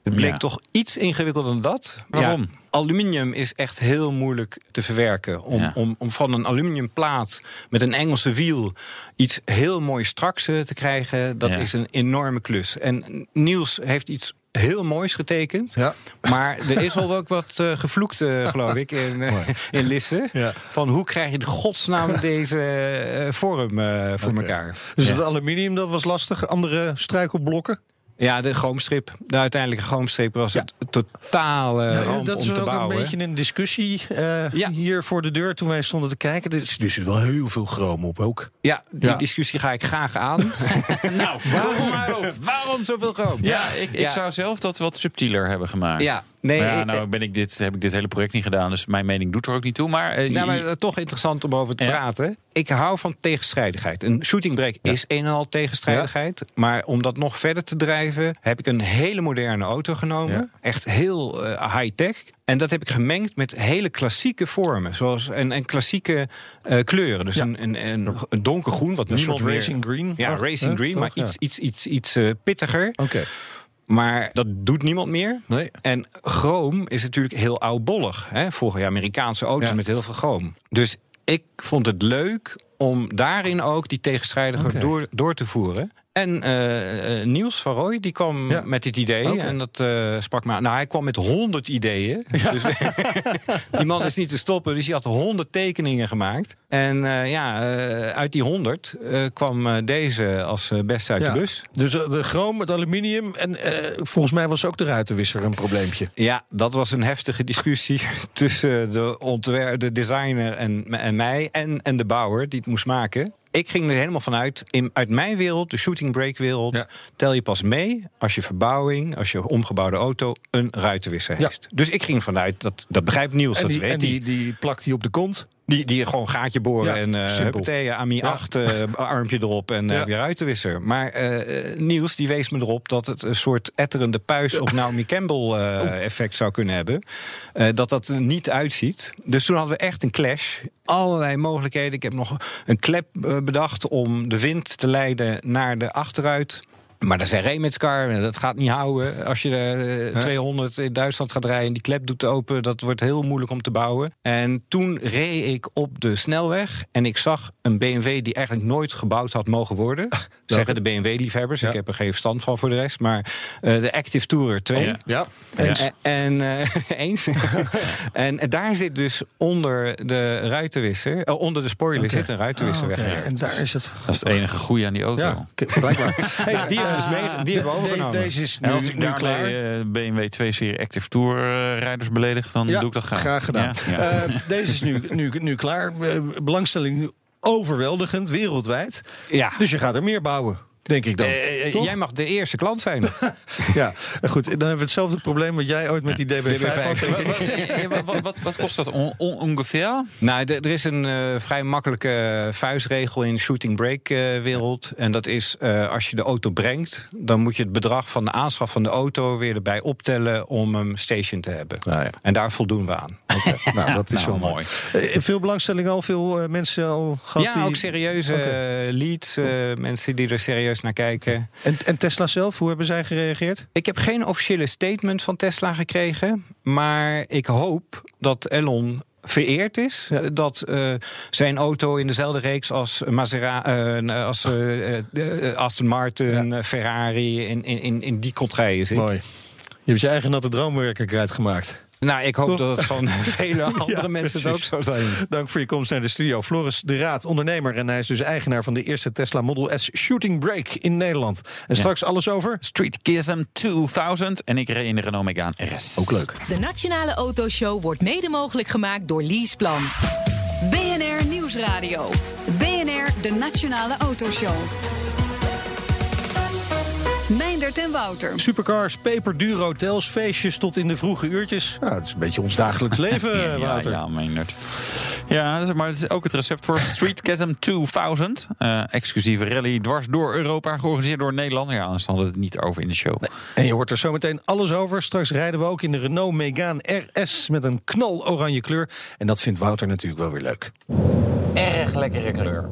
Het bleek Ja. toch iets ingewikkelder dan dat. Waarom? Ja, aluminium is echt heel moeilijk te verwerken. Om, Ja. om, om van een aluminiumplaat met een Engelse wiel iets heel mooi straks eh, te krijgen, dat Ja. is een enorme klus. En Niels heeft iets heel moois getekend. Ja. Maar er is al ook wat eh, gevloekt, eh, geloof ik, in, eh, in Lisse. Ja. Van hoe krijg je de godsnaam deze eh, vorm eh, voor elkaar? Dus Ja. het aluminium, dat was lastig. Andere struikelblokken. Ja, de groomstrip. De uiteindelijke groomstrip was het totale Ja, ramp dat om is te ook bouwen. een beetje een discussie eh, Ja. hier voor de deur toen wij stonden te kijken. Er is dus wel heel veel chroom op ook. Ja, die Ja. discussie ga ik graag aan. Nou, waarom, waarom zoveel chroom? Ja, ik, ik Ja. zou zelf dat wat subtieler hebben gemaakt. Ja, nee, Maar ja, nou ben ik dit, heb ik dit hele project niet gedaan, dus mijn mening doet er ook niet toe. Maar, eh, Nou, maar eh, toch interessant om over te Ja. praten. Ik hou van tegenstrijdigheid. Een shooting break is een en al tegenstrijdigheid. Maar om dat nog verder te drijven, heb ik een hele moderne auto genomen. Ja. Echt heel eh, high-tech. En dat heb ik gemengd met hele klassieke vormen. Zoals en, en klassieke eh, kleuren. Dus Ja. een, een, een, een donkergroen, wat Een soort meer... racing green. Ja, racing Hè? green, Toch? maar Ja. iets, iets, iets, iets pittiger. Oké. Maar dat doet niemand meer. Nee. En chroom is natuurlijk heel oudbollig. Hè? Vroeger ja, Amerikaanse auto's Ja. met heel veel chroom. Dus ik vond het leuk om daarin ook die tegenstrijdiger door, door te voeren. En eh, eh, Niels van Rooij, die kwam Ja. met dit idee. En dat eh, sprak me aan. Nou, hij kwam met honderd ideeën. Dus die man is niet te stoppen. Dus hij had honderd tekeningen gemaakt. En ja, uit die honderd kwam deze als beste uit Ja. de bus. Dus de chroom, het aluminium en volgens mij was ook de ruitenwisser een probleempje. Ja, dat was een heftige discussie tussen de, ontwer de designer en, en mij en, en de bouwer die het moest maken. Ik ging er helemaal vanuit, in, uit mijn wereld, de shooting brake wereld, Ja. tel je pas mee als je verbouwing, als je omgebouwde auto een ruitenwisser Ja. heeft. Dus ik ging vanuit, dat, dat begrijpt Niels, En dat die, weet en hij. die, die plakt hij op de kont. Die, die gewoon gaatje boren Ja, en uh, simpel. huppatee, AMI Ja. 8, eh, armpje erop en eh, Ja. heb je ruitenwisser. Maar eh, eh, Niels die wees me erop dat het een soort etterende puis op Naomi Campbell eh, Oh. effect zou kunnen hebben. Eh, dat dat er niet uitziet. Dus toen hadden we echt een clash. Allerlei mogelijkheden. Ik heb nog een klep eh, bedacht om de wind te leiden naar de achteruit. Maar dat is een remitscar, dat gaat niet houden. Als je de eh, 200 in Duitsland gaat rijden en die klep doet open... dat wordt heel moeilijk om te bouwen. En toen reed ik op de snelweg en ik zag een BMW... die eigenlijk nooit gebouwd had mogen worden. Zeggen de BMW-liefhebbers, Ja. ik heb er geen verstand van voor de rest. Maar eh, de Active Tourer 2... ja. Ja, En, en eh, eens. en, en daar zit dus onder de ruitenwisser, onder de spoiler zit een ruitenwisser Ah, weggewerkt. En daar is het. Dat is het enige goede aan die auto. Ja, blijkbaar. Hey, Nou, die hebben dus mee- die hebben we de- de- overgenomen. Deze is En nu, als ik nu daarmee klaar. eh, BMW 2-serie Active Tour rijders beledig, dan Ja, doe ik dat graag. Graag gedaan. Ja, ja. Eh, deze is nu, nu, nu klaar. Eh, belangstelling overweldigend, wereldwijd. Ja. Dus je gaat er meer bouwen, denk ik dan. Eh, eh, Toch? jij mag de eerste klant zijn. Ja, eh, goed. Dan hebben we hetzelfde probleem wat jij ooit met die DB5 had. Ja, wat, wat, wat, wat kost dat on- on- ongeveer? nou, de- er is een eh, vrij makkelijke vuistregel in de shooting break eh, wereld. En dat is eh, als je de auto brengt, dan moet je het bedrag van de aanschaf van de auto weer erbij optellen om hem station te hebben. Nou ja. En daar voldoen we aan. Nou, dat is Nou, wel mooi. mooi. Eh, Veel belangstelling al, veel eh, mensen al gehad. ja, die- ook serieuze eh, leads, eh, mensen die er serieus naar kijken. En, en Tesla zelf, hoe hebben zij gereageerd? Ik heb geen officiële statement van Tesla gekregen. Maar ik hoop dat Elon vereerd is. Ja. Dat eh, zijn auto in dezelfde reeks als, Mazera, eh, als eh, eh, Aston Martin, Ferrari... In, in, in, in die contraien zit. Mooi. Je hebt je eigen natte droomwerkelijkheid gemaakt. Nou, ik hoop Toch? dat het van vele andere mensen het ook zo zijn. Dank voor je komst naar de studio. Floris de Raad, ondernemer. En hij is dus eigenaar van de eerste Tesla Model S Shooting Brake in Nederland. En straks alles over? Street Kism 2000 en ik reed in de Renault Megane RS. Ook leuk. De Nationale Autoshow wordt mede mogelijk gemaakt door Leaseplan. BNR Nieuwsradio. BNR, de Nationale Autoshow. Meindert en Wouter. Supercars, peperdure hotels, feestjes tot in de vroege uurtjes. Nou, het is een beetje ons dagelijks leven, Ja, Wouter. ja, Meindert. Ja, maar het is ook het recept voor Street Chasm 2000. Eh, exclusieve rally dwars door Europa, georganiseerd door Nederland. Ja, anders hadden we het niet over in de show. En je hoort er zometeen alles over. Straks rijden we ook in de Renault Megane RS met een knaloranje kleur. En dat vindt Wouter natuurlijk wel weer leuk. Erg lekkere kleur.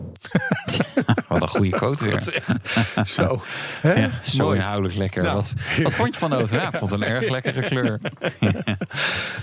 Wat een goede quote weer. Zo. Hè? Ja, zo Mooi. inhoudelijk lekker. Nou. Wat, wat vond je van de auto? Ja, ik vond het een erg lekkere kleur.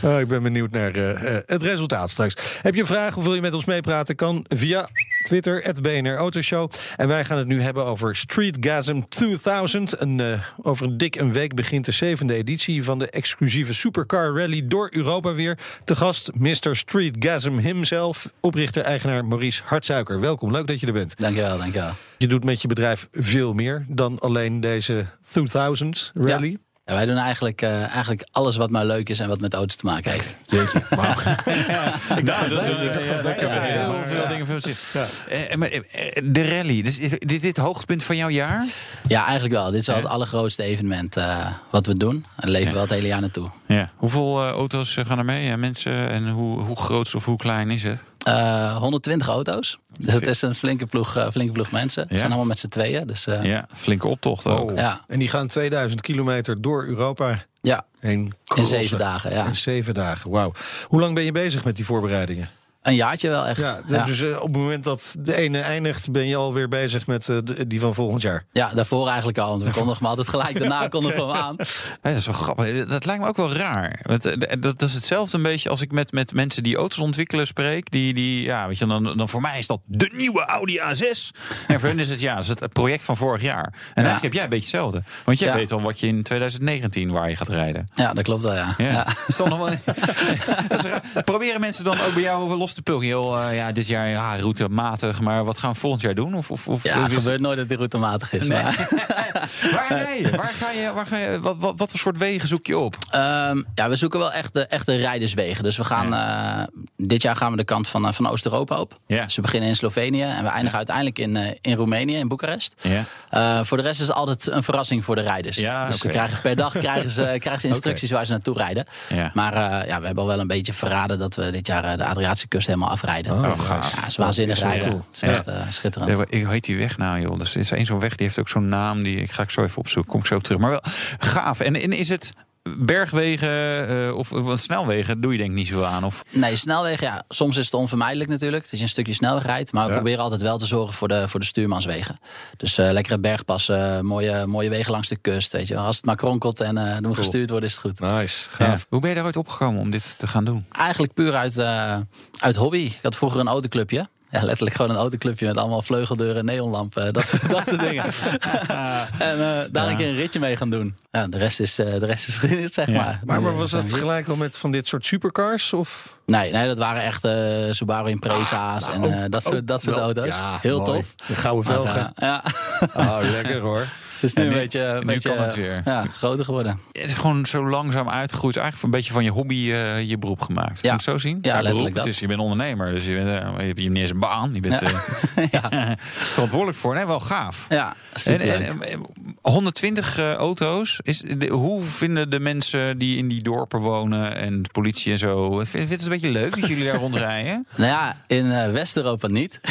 Oh, ik ben benieuwd naar eh, eh, het resultaat straks. Heb je een vraag of wil je met ons meepraten? Kan via Twitter, het BNR Autoshow. En wij gaan het nu hebben over Street Gasm 2000. En, eh, over een dik een week begint de zevende editie van de exclusieve Supercar Rally door Europa weer. Te gast Mr. Street Gasm himself, oprichter-eigenaar Maurice Hartsuiker. Welkom, leuk dat je er bent. Dankjewel, dankjewel. Je doet met je bedrijf veel meer dan alleen deze 2000 Rally. Ja, wij doen eigenlijk, eh, eigenlijk alles wat maar leuk is en wat met auto's te maken heeft. Nou, dat is heel veel dingen veel zin. Eh, maar, eh, De rally, dus is dit het hoogtepunt van jouw jaar? Ja, eigenlijk wel. Dit is wel het allergrootste evenement eh, wat we doen. En leven we wel het hele jaar naartoe. Ja. Hoeveel auto's gaan er mee? En mensen? En hoe, hoe groot of hoe klein is het? Eh, 120 auto's. Dus het is een flinke ploeg, eh, flinke ploeg mensen. Ja. zijn allemaal met z'n tweeën. Dus eh, ja. Ja, flinke optocht ook. Oh. Ja. En die gaan 2000 kilometer door Europa heen in zeven dagen. Ja. In zeven dagen, wauw. Hoe lang ben je bezig met die voorbereidingen? Een jaartje wel echt. Ja, Ja, Dus eh, op het moment dat de ene eindigt, ben je alweer bezig met eh, de- die van volgend jaar. Ja, daarvoor eigenlijk al. Want we kondigen hem altijd gelijk daarna kondigen we hem aan. Ja, dat is wel grappig. Dat lijkt me ook wel raar. Want eh, dat is hetzelfde een beetje als ik met, met mensen die auto's ontwikkelen spreek. Die, die, ja, weet je, dan, dan voor mij is dat de nieuwe Audi A6. En voor hen is het, ja, is het project van vorig jaar. En eigenlijk heb jij een beetje hetzelfde. Want jij Ja. weet al wat je in 2019 waar je gaat rijden. Ja, dat klopt wel, ja. Ja. ja. Is dat nog wel... Dat is raar. Proberen mensen dan ook bij jou los te pulken? Joh, eh, ja, dit jaar ja, routematig, maar wat gaan we volgend jaar doen? Of, of, of, Ja, het gebeurt nooit dat die routematig is. Nee. Maar, waar rij je? Waar ga je? Waar ga je wat, wat, wat voor soort wegen zoek je op? Ehm, ja, we zoeken wel echt de, echt de rijderswegen. Dus we gaan, eh, dit jaar gaan we de kant van, eh, van Oost-Europa op. Ja. Dus we beginnen in Slovenië en we eindigen uiteindelijk in, in Roemenië, in Boekarest. Ja. Voor de rest is het altijd een verrassing voor de rijders. Ja, dus krijgen, per dag krijgen ze, krijgen ze instructies waar ze naartoe rijden. Maar ja, we hebben al wel een beetje verraden dat we dit jaar de Adriatische kust helemaal afrijden. Oh. Ja, is waanzinnig Dat is rijden. cool. Het is echt eh, schitterend. Ja, ik heet die weg nou, joh. Dus er is één zo'n weg, die heeft ook zo'n naam. Die ik ga ik zo even opzoeken. Kom ik zo op terug. Maar wel gaaf. En, en is het bergwegen eh, of wat snelwegen doe je denk ik niet zo aan. Of... Nee, snelwegen, ja, soms is het onvermijdelijk natuurlijk. Dat je een stukje snelweg rijdt. Maar we Ja. proberen altijd wel te zorgen voor de, voor de stuurmanswegen. Dus eh, lekkere bergpassen, mooie, mooie wegen langs de kust. Weet je. Als het maar kronkelt en moet gestuurd worden, is het goed. Nice, Ja. Hoe ben je daar ooit opgekomen om dit te gaan doen? Eigenlijk puur uit, eh, uit hobby. Ik had vroeger een autoclubje. Ja, letterlijk gewoon een autoclubje met allemaal vleugeldeuren en neonlampen. Dat soort, dat soort dingen. en eh, daar een keer een ritje mee gaan doen. Ja, de rest is, eh, de rest is geschiedenis, zeg Ja. maar. Maar, maar was eh, dat gelijk al met van dit soort supercars? Of? Nee, nee, dat waren echt eh, Subaru Impreza's en eh, dat soort, dat soort wel. auto's. Ja, Heel mooi. tof. De gouden Maar, velgen. eh, ja, Oh, lekker hoor. het is nu En nu- een beetje, een nu beetje kan het weer. Ja, groter geworden. Het is gewoon zo langzaam uitgegroeid. Eigenlijk een beetje van je hobby eh, je beroep gemaakt. Moet je Ja. het zo zien? Ja, letterlijk beroep, dat. Het is, je bent ondernemer, dus je, bent, je hebt niet eens een baan. Je bent Ja. verantwoordelijk voor. Nee, wel gaaf. Ja, En, superleuk. en, en, 120 eh, auto's. Is de, hoe vinden de mensen die in die dorpen wonen en de politie en zo? Vindt vindt het een beetje leuk dat jullie daar rondrijden? Nou ja, in eh, West-Europa niet.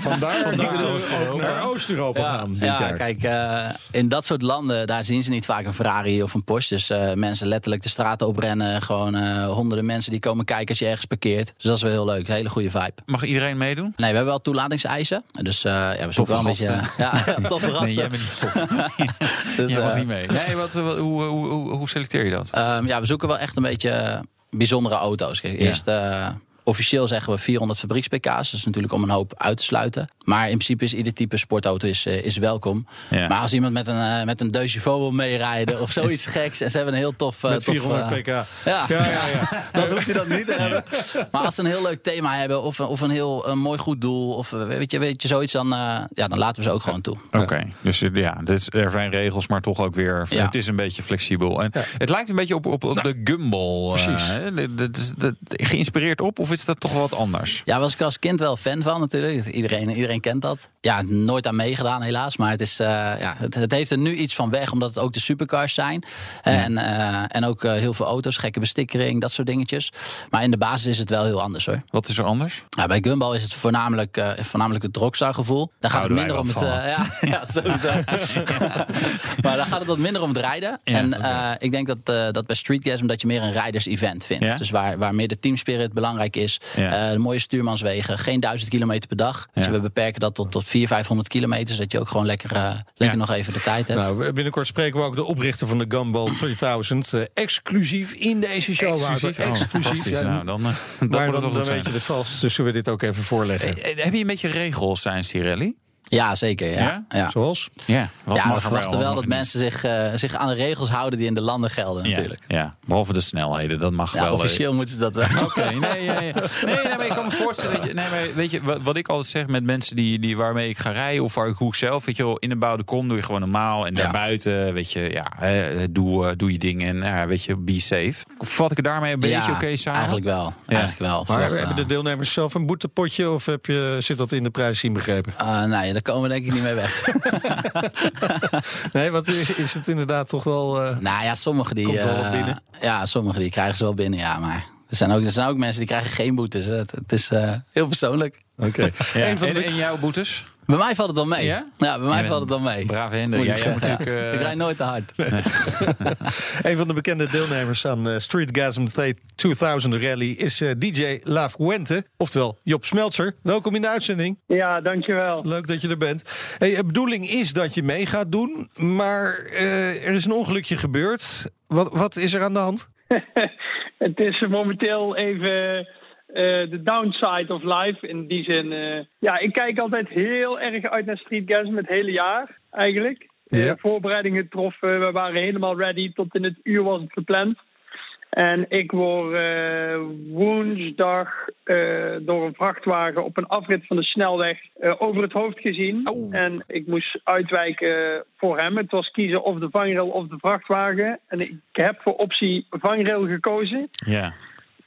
Vandaar, Vandaar dat we Oost-Europa. ook naar Oost-Europa gaan dit ja jaar. kijk, eh, in dat soort landen, daar zien ze niet vaak een Ferrari of een Porsche. Dus eh, mensen letterlijk de straten oprennen. Gewoon eh, honderden mensen die komen kijken als je ergens parkeert. Dus dat is wel heel leuk. Hele goede vibe. Mag iedereen meedoen? Nee, we hebben wel toelatingseisen. Dus eh, ja, we zoeken wel een beetje... Ja, ja, toffe gasten. Nee, jij bent niet tof. Dus, jij mag eh, niet mee. Nee, wat, wat- hoe, hoe, hoe, hoe selecteer je dat? Ehm, ja, we zoeken wel echt een beetje bijzondere auto's. Kijk, Ja. Officieel zeggen we 400 fabrieks-pk's. Dat is natuurlijk om een hoop uit te sluiten. Maar in principe is ieder type sportauto is, eh, is welkom. Ja. Maar als iemand met een, eh, met een Chevaux wil meerijden of zoiets geks... en ze hebben een heel tof... eh, Met tof, 400 eh, pk. Ja, Ja, ja, ja. dan hoeft hij dat niet te hebben. Maar als ze een heel leuk thema hebben of, een- of een heel een mooi goed doel... of weet je, weet je zoiets, dan, ja, dan laten we ze ook gewoon toe. Oké, dus ja, er zijn regels, maar toch ook weer. Het is een beetje flexibel. En het lijkt een beetje op, op, op de Gumball. precies. hè? Dat- dat is- dat- geïnspireerd op, of is dat toch wel wat anders? Ja, was ik als kind wel fan van natuurlijk. Iedereen, iedereen kent dat. Ja, nooit aan meegedaan helaas. Maar het, is, eh, ja, het, het heeft er nu iets van weg, omdat het ook de supercars zijn. En, eh, en ook eh, heel veel auto's, gekke bestikkering, dat soort dingetjes. Maar in de basis is het wel heel anders hoor. Wat is er anders? Ja, bij Gumball is het voornamelijk, voornamelijk het rockstar gevoel. Daar gaat het Houden minder om het... ja, ja, sowieso. maar daar gaat het wat minder om het rijden. Ja, en ik denk dat, dat bij Streetgasm dat je meer een rijders-event vindt. Dus waar, waar meer de teamspirit belangrijk is. Ja. Eh, de mooie stuurmanswegen. Geen duizend kilometer per dag. Dus Ja. we beperken dat tot, tot 400, 500 kilometer. Zodat je ook gewoon lekker, eh, lekker Ja. nog even de tijd hebt. Nou, binnenkort spreken we ook de oprichter van de Gumball 3000. eh, exclusief in deze show. Exclusief. Oh, Exclusief. Nou, dan, dan maar dan, wel dan goed weet zijn. je het vast. Dus zullen we dit ook even voorleggen. Heb je een beetje regels die rally? Ja, zeker. Ja, Ja? ja? Zoals? Ja, wat Ja, mag we er verwachten wat wel mag dat mensen zich, eh, zich aan de regels houden die in de landen gelden Ja, natuurlijk. Ja, behalve de snelheden, dat mag Ja, wel. officieel moeten ze dat wel. Oké, nee, nee, nee. nee, nee, maar ik kan me voorstellen. Dat je, nee, maar weet je, wat, wat ik altijd zeg met mensen die, die waarmee ik ga rijden, of waar ik hoe ik zelf, weet je wel, in de bouwde kom doe je gewoon normaal. En Ja. daarbuiten, weet je, ja, eh, doe, eh, doe je ding en ja, weet je, be safe. Vat ik het daarmee een beetje Ja, oké samen? Eigenlijk wel. Eigenlijk wel. Maar hebben de deelnemers zelf een boetepotje? Of heb je, zit dat in de prijs zien begrepen? ah, nee, daar komen we denk ik niet mee weg. Nee, want is, is het inderdaad toch wel... eh, nou ja, sommigen die... Komt wel eh? Ja, sommigen die krijgen ze wel binnen, ja. Maar er zijn ook, er zijn ook mensen die krijgen geen boetes. Het, het is eh, heel persoonlijk. Oké. Ja. En, de- en jouw boetes? Bij mij valt het wel mee. Ja? bij mij valt het wel mee. Brave. Moet Ja, natuurlijk, ja. eh, Ik rijd nooit te hard. Een van de bekende deelnemers aan eh, Streetgasm 2000 Rally is eh, DJ La Fuente, oftewel Job Smeltzer. Welkom in de uitzending. Ja, dankjewel. Leuk dat je er bent. Hey, de bedoeling is dat je mee gaat doen, maar eh, er is een ongelukje gebeurd. Wat, wat is er aan de hand? Het is momenteel even eh, de downside of life. In die zin, eh, ja, ik kijk altijd heel erg uit naar Street Gasm het hele jaar, eigenlijk. Ja. Eh, voorbereidingen getroffen, we waren helemaal ready. Tot in het uur was het gepland. En ik word eh, woensdag eh, door een vrachtwagen op een afrit van de snelweg eh, over het hoofd gezien. En ik moest uitwijken voor hem. Het was kiezen of de vangrail of de vrachtwagen. En ik heb voor optie vangrail gekozen. Ja.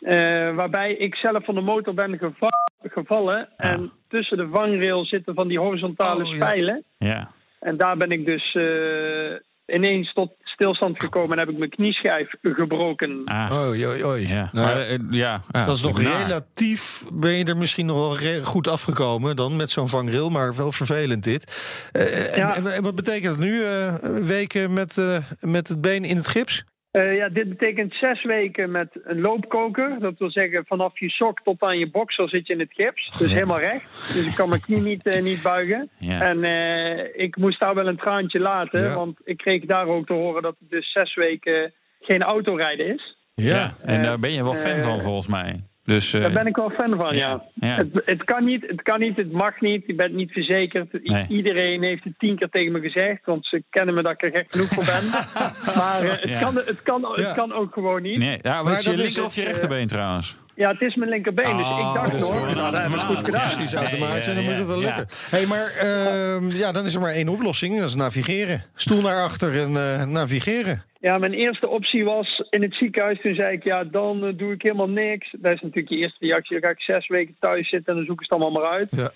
Eh, waarbij ik zelf van de motor ben geva- gevallen. En tussen de vangrail zitten van die horizontale Oh, ja. spijlen. Ja. En daar ben ik dus eh, ineens tot stilstand gekomen en heb ik mijn knieschijf gebroken. Ah. Oei, oei, oei. Ja. Nou, Maar, eh, ja. ja, dat is nog naar. relatief. Ben je er misschien nog wel goed afgekomen dan met zo'n vangrail, maar wel vervelend dit. Eh, en- Ja. en, en wat betekent het nu? eh, weken met, eh, met het been in het gips? Eh, ja, dit betekent zes weken met een loopkoker. Dat wil zeggen, vanaf je sok tot aan je boxer zit je in het gips. Dus helemaal recht. Dus ik kan mijn knie niet, eh, niet buigen. Ja. En eh, ik moest daar wel een traantje laten. Ja. Want ik kreeg daar ook te horen dat het dus zes weken geen autorijden is. Ja, en daar ben je wel fan van volgens mij. Dus, eh, Daar ben ik wel fan van, ja. Ja, ja. Het, het, kan niet, het kan niet, het mag niet. Je bent niet verzekerd. I- Nee. Iedereen heeft het tien keer tegen me gezegd. Want ze kennen me dat ik er gek genoeg voor ben. maar eh, het, Ja. kan, het, kan, het kan ook gewoon niet. Nee, ja, Maar maar is je is linker of je eh, rechterbeen trouwens? Ja, het is mijn linkerbeen. dus ik dacht dat is hoor, nou, dat ik goed gedaan. Precies, automaatje, en dan moet het wel lukken. hey, maar ehm, ja, dan is er maar één oplossing. Dat is navigeren. Stoel naar achter en eh, navigeren. Ja, mijn eerste optie was in het ziekenhuis. Toen zei ik, ja, dan eh, doe ik helemaal niks. Dat is natuurlijk je eerste reactie. Dan ga ik zes weken thuis zitten en dan zoeken ze het allemaal maar uit. Ja.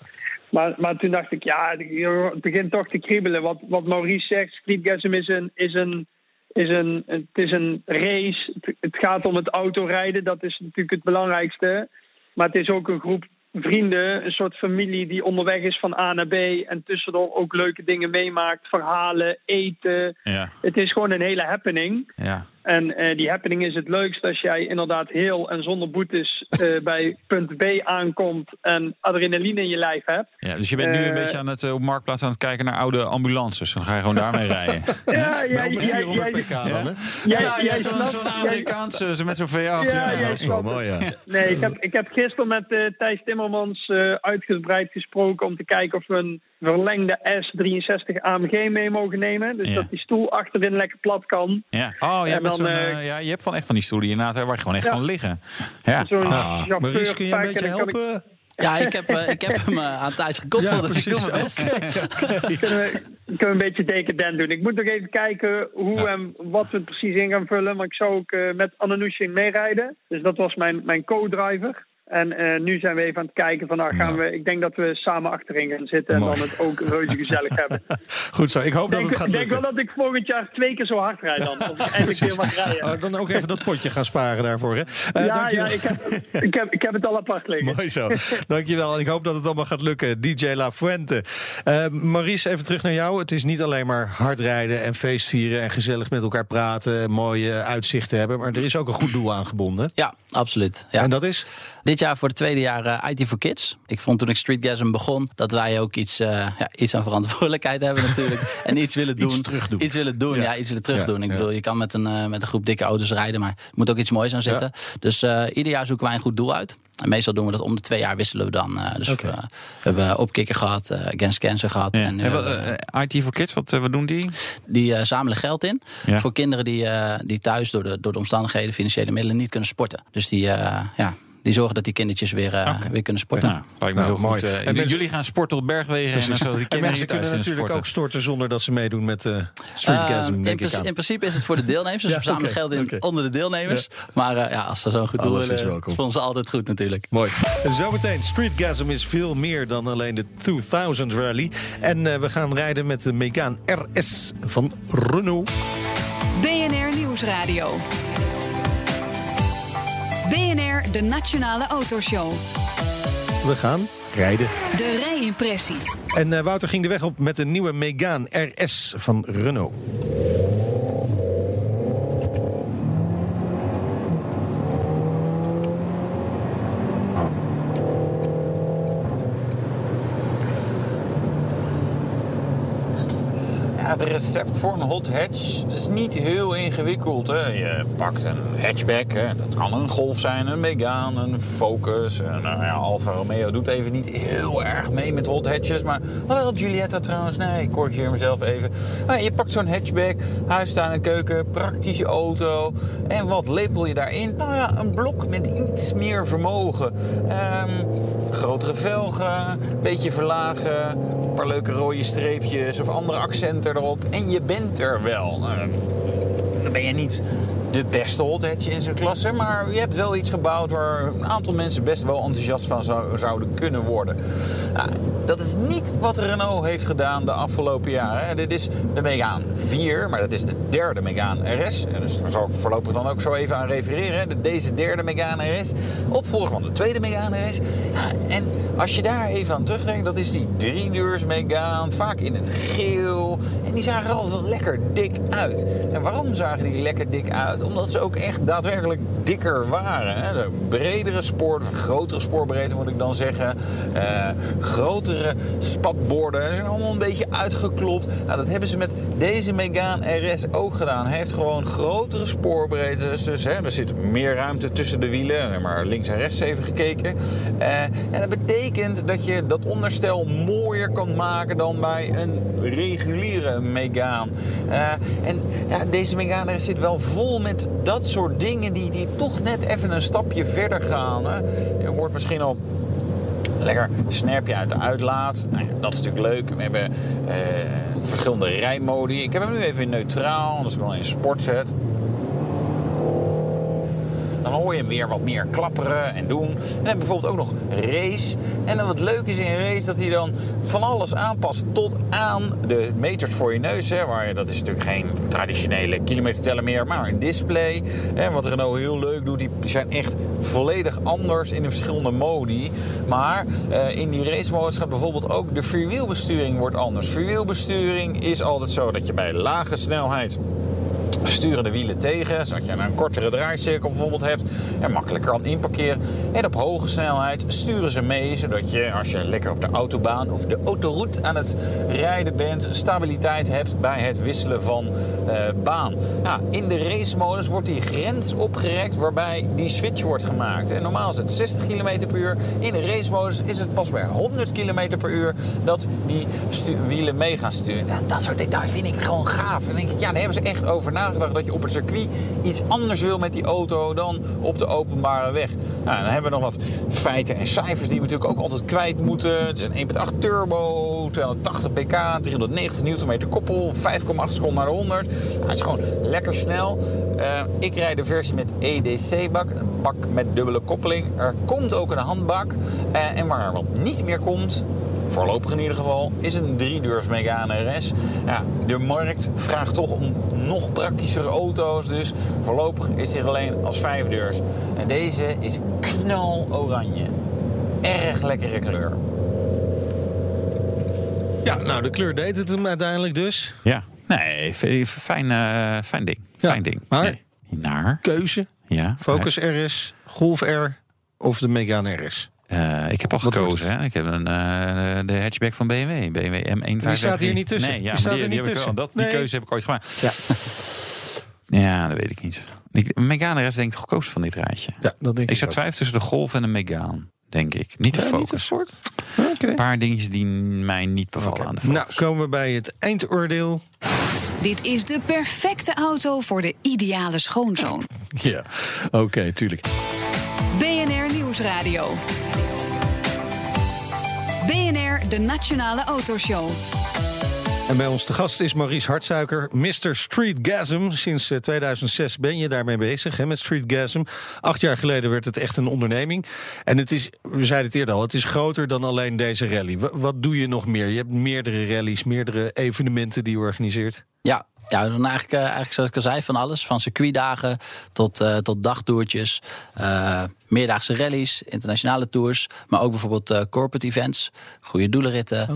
Maar, maar toen dacht ik, ja, het begint toch te kriebelen. Wat, wat Maurice zegt, Streetgasm is een, is een, is een, het is een race. Het, het gaat om het autorijden, dat is natuurlijk het belangrijkste. Maar het is ook een groep vrienden, een soort familie die onderweg is van A naar B. En tussendoor ook leuke dingen meemaakt, verhalen, eten. Ja, Het is gewoon een hele happening. ja. En eh, die happening is het leukst als jij inderdaad heel en zonder boetes eh, bij punt B aankomt en adrenaline in je lijf hebt. ja dus je bent nu een Eh, beetje aan het, op Marktplaats aan het kijken naar oude ambulances. Dan ga je gewoon daarmee rijden. Ja, jij, met jij, 400 jij, pk dan, hè? ja, jij zo'n Amerikaanse, zo met zo'n V8. Ja, Ja, jij Dat is wel mooi, ja. Nee, ik heb, ik heb gisteren met eh, Thijs Timmermans eh, uitgebreid gesproken om te kijken of we een verlengde S63 AMG mee mogen nemen. Dus Ja. dat die stoel achterin lekker plat kan. Ja. Oh, ja, met zo'n, eh, eh, ja, je hebt van echt van die stoelen inderdaad, waar je gewoon echt Ja. kan liggen. Ja. Zo'n Ah, Maurice, kun je een beetje helpen? Ja, ik heb, eh, ik heb hem aan Thijs gekoppeld, Ja, dus ik doe mijn precies. best. kunnen we, kunnen we een beetje decadent doen. Ik moet nog even kijken hoe en wat we precies in gaan vullen. Maar ik zou ook eh, met Ananushin meerijden. Dus dat was mijn, mijn co-driver. En eh, nu zijn we even aan het kijken van nou gaan we. Ik denk dat we samen achterin gaan zitten en dan het ook reuze gezellig hebben. Goed zo, ik hoop Ik dat het denk, gaat ik denk wel lukken. dat ik volgend jaar twee keer zo hard rijd dan. Als ik eindelijk weer mag rijden. Oh, dan ook even dat potje gaan sparen daarvoor, hè? Eh, ja, dankjewel. ja ik, heb, ik, heb, ik heb het al apart liggen. Mooi zo. Dankjewel. En ik hoop dat het allemaal gaat lukken. DJ La Fuente. Eh, Maurice, even terug naar jou. Het is niet alleen maar hard rijden en feestvieren... en gezellig met elkaar praten, en mooie uitzichten hebben... maar er is ook een goed doel aangebonden. Ja, absoluut. Ja. En dat is? Dit jaar voor het tweede jaar eh, IT for Kids. Ik vond toen ik Streetgasm begon dat wij ook iets, eh, ja, iets aan verantwoordelijkheid hebben natuurlijk. en iets willen doen. Iets terugdoen. Iets willen doen, Ja. ja, iets willen terugdoen. Ik bedoel, je kan met een, eh, met een groep dikke auto's rijden, maar er moet ook iets moois aan zitten. Dus ieder jaar zoeken wij een goed doel uit. En meestal doen we dat om de twee jaar wisselen we dan. eh, dus Oké. we, we hebben Opkikker gehad, eh Against Cancer gehad. Ja. En nu we- eh, IT for Kids, wat, wat doen die? die zamelen geld in Ja. voor kinderen die, die thuis door de, door de omstandigheden, financiële middelen niet kunnen sporten. Dus die, ja, die zorgen dat die kindertjes weer, eh, weer kunnen sporten. Nou, lijkt me Nou, heel mooi. goed. Eh, En mensen- Jullie gaan sporten op bergwegen en zodat die En kinderen mensen hier thuis kunnen natuurlijk sporten. ook storten... zonder dat ze meedoen met uh, streetgasm, Eh, in, principe is het voor de deelnemers. Dus Ja, we verzamelen oké, geld in onder de deelnemers. Maar eh, ja, als ze zo'n goed doel Alles is willen, ze altijd goed natuurlijk. Mooi. En zometeen, Streetgasm is veel meer dan alleen de 2000 Rally. En eh, we gaan rijden met de Megane RS van Renault. BNR Nieuwsradio. BNR, de Nationale Autoshow. We gaan rijden. De rijimpressie. En eh, Wouter ging de weg op met de nieuwe Megane RS van Renault. Het recept voor een hot hatch is niet heel ingewikkeld. Hè. Je pakt een hatchback, dat kan een Golf zijn, een Megane, een Focus. En, nou ja, Alfa Romeo doet even niet heel erg mee met hot hatches. Maar wel Giulietta trouwens, nee, ik corrigeer mezelf even. Maar je pakt zo'n hatchback, huis staan en keuken, praktische auto. En wat lepel je daarin? Nou ja, een blok met iets meer vermogen. Ehm, grotere velgen, beetje verlagen, leuke rode streepjes of andere accenten erop. En je bent er wel. Nou, dan ben je niet de beste hot hatch in zijn klasse, maar je hebt wel iets gebouwd waar een aantal mensen best wel enthousiast van zou- zouden kunnen worden. Nou, dat is niet wat Renault heeft gedaan de afgelopen jaren. Dit is de Megane 4, maar dat is de derde Megane RS. En dus daar zal ik voorlopig dan ook zo even aan refereren. Deze derde Megane RS, opvolger van de tweede Megane RS. Ja, en als je daar even aan terugdenkt, dat is die driedeurs Megane, vaak in het geel. En die zagen er altijd wel lekker dik uit. En waarom zagen die lekker dik uit? omdat ze ook echt daadwerkelijk dikker waren. Hè. De bredere spoor, grotere spoorbreedte moet ik dan zeggen. Eh, grotere spatborden. Ze zijn allemaal een beetje uitgeklopt. Nou, dat hebben ze met deze Megane RS ook gedaan. Hij heeft gewoon grotere spoorbreedtes. Dus hè, er zit meer ruimte tussen de wielen. Maar links en rechts even gekeken. Eh, en dat betekent dat je dat onderstel mooier kan maken dan bij een reguliere Megane. Eh, en ja, deze Megane zit wel vol met dat soort dingen die, die toch net even een stapje verder gaan. Hè. Je hoort misschien al lekker snerpje uit de uitlaat. Nou ja, dat is natuurlijk leuk. We hebben eh, verschillende rijmodi. Ik heb hem nu even in neutraal, als ik wel in sport zet. Dan hoor je hem weer wat meer klapperen en doen. En dan bijvoorbeeld ook nog race. En dan wat leuk is in race dat hij dan van alles aanpast tot aan de meters voor je neus. Hè, waar, dat is natuurlijk geen traditionele kilometerteller meer, maar een display. En wat Renault heel leuk doet, die zijn echt volledig anders in de verschillende modi. Maar uh, in die race modus gaat bijvoorbeeld ook de vierwielbesturing wordt anders. Vierwielbesturing is altijd zo dat je bij lage snelheid sturen de wielen tegen, zodat je een kortere draaicirkel bijvoorbeeld hebt en makkelijker kan inparkeren. En op hoge snelheid sturen ze mee, zodat je als je lekker op de autobaan of de autoroute aan het rijden bent, stabiliteit hebt bij het wisselen van uh, baan. Nou, in de racemodus wordt die grens opgerekt waarbij die switch wordt gemaakt. En normaal is het 60 km per uur. In de racemodus is het pas bij 100 km per uur dat die wielen mee gaan sturen. Nou, dat soort details vind ik gewoon gaaf. En denk ik, ja, daar hebben ze echt over nagedacht dat je op het circuit iets anders wil met die auto dan op de openbare weg. Nou, dan hebben we nog wat feiten en cijfers die we natuurlijk ook altijd kwijt moeten. Het is een 1.8 turbo, 280 pk, 390 Nm koppel, 5,8 seconden naar de 100. Nou, het is gewoon lekker snel. Uh, ik rijd de versie met EDC-bak, een bak met dubbele koppeling. Er komt ook een handbak. Uh, en waar wat niet meer komt, voorlopig in ieder geval, is een driedeurs Megane RS. Ja, de markt vraagt toch om nog praktischere auto's, dus voorlopig is hij alleen als vijfdeurs. En deze is knaloranje. Erg lekkere kleur. Ja, nou, de kleur deed het hem uiteindelijk dus. Ja, nee, fijn, uh, fijn ding. Ja, fijn ding. Maar Nee. Naar? keuze, Ja. Focus RS, Golf R of de Megane RS. Eh, ik heb al Wat gekozen. Hè? Ik heb een, eh, de hatchback van BMW. BMW M153. Die staat hier niet tussen. Nee, ja, Die staat die, er niet heb ik wel. tussen. Dat, die Nee. keuze heb ik ooit gemaakt. Ja. Ja, dat weet ik niet. Ik, Megane RS denk ik goedkoopste van dit rijtje. Ja, dat denk ik Ik zat ook. twijfel tussen de Golf en de Megane, denk ik. Niet de Ja, niet de Focus. Oké. Een paar dingetjes die mij niet bevallen aan de Focus. Nou, komen we bij het eindoordeel. Dit is de perfecte auto voor de ideale schoonzoon. Ja, oké, tuurlijk. BNR Nieuwsradio. BNR, de Nationale Autoshow. En bij ons te gast is Maurice Hartsuiker, Mr. Streetgasm. Sinds eh, 2006 ben je daarmee bezig, hè, met Streetgasm. Acht jaar geleden werd het echt een onderneming. En het is, we zeiden het eerder al, het is groter dan alleen deze rally. Wa- wat doe je nog meer? Je hebt meerdere rallies, meerdere evenementen die je organiseert. Ja, ja doen eigenlijk, eh, eigenlijk zoals ik al zei, van alles. Van circuitdagen tot, eh tot dagtoertjes. eh, meerdaagse rallies, internationale tours. Maar ook bijvoorbeeld corporate events, goede doelenritten.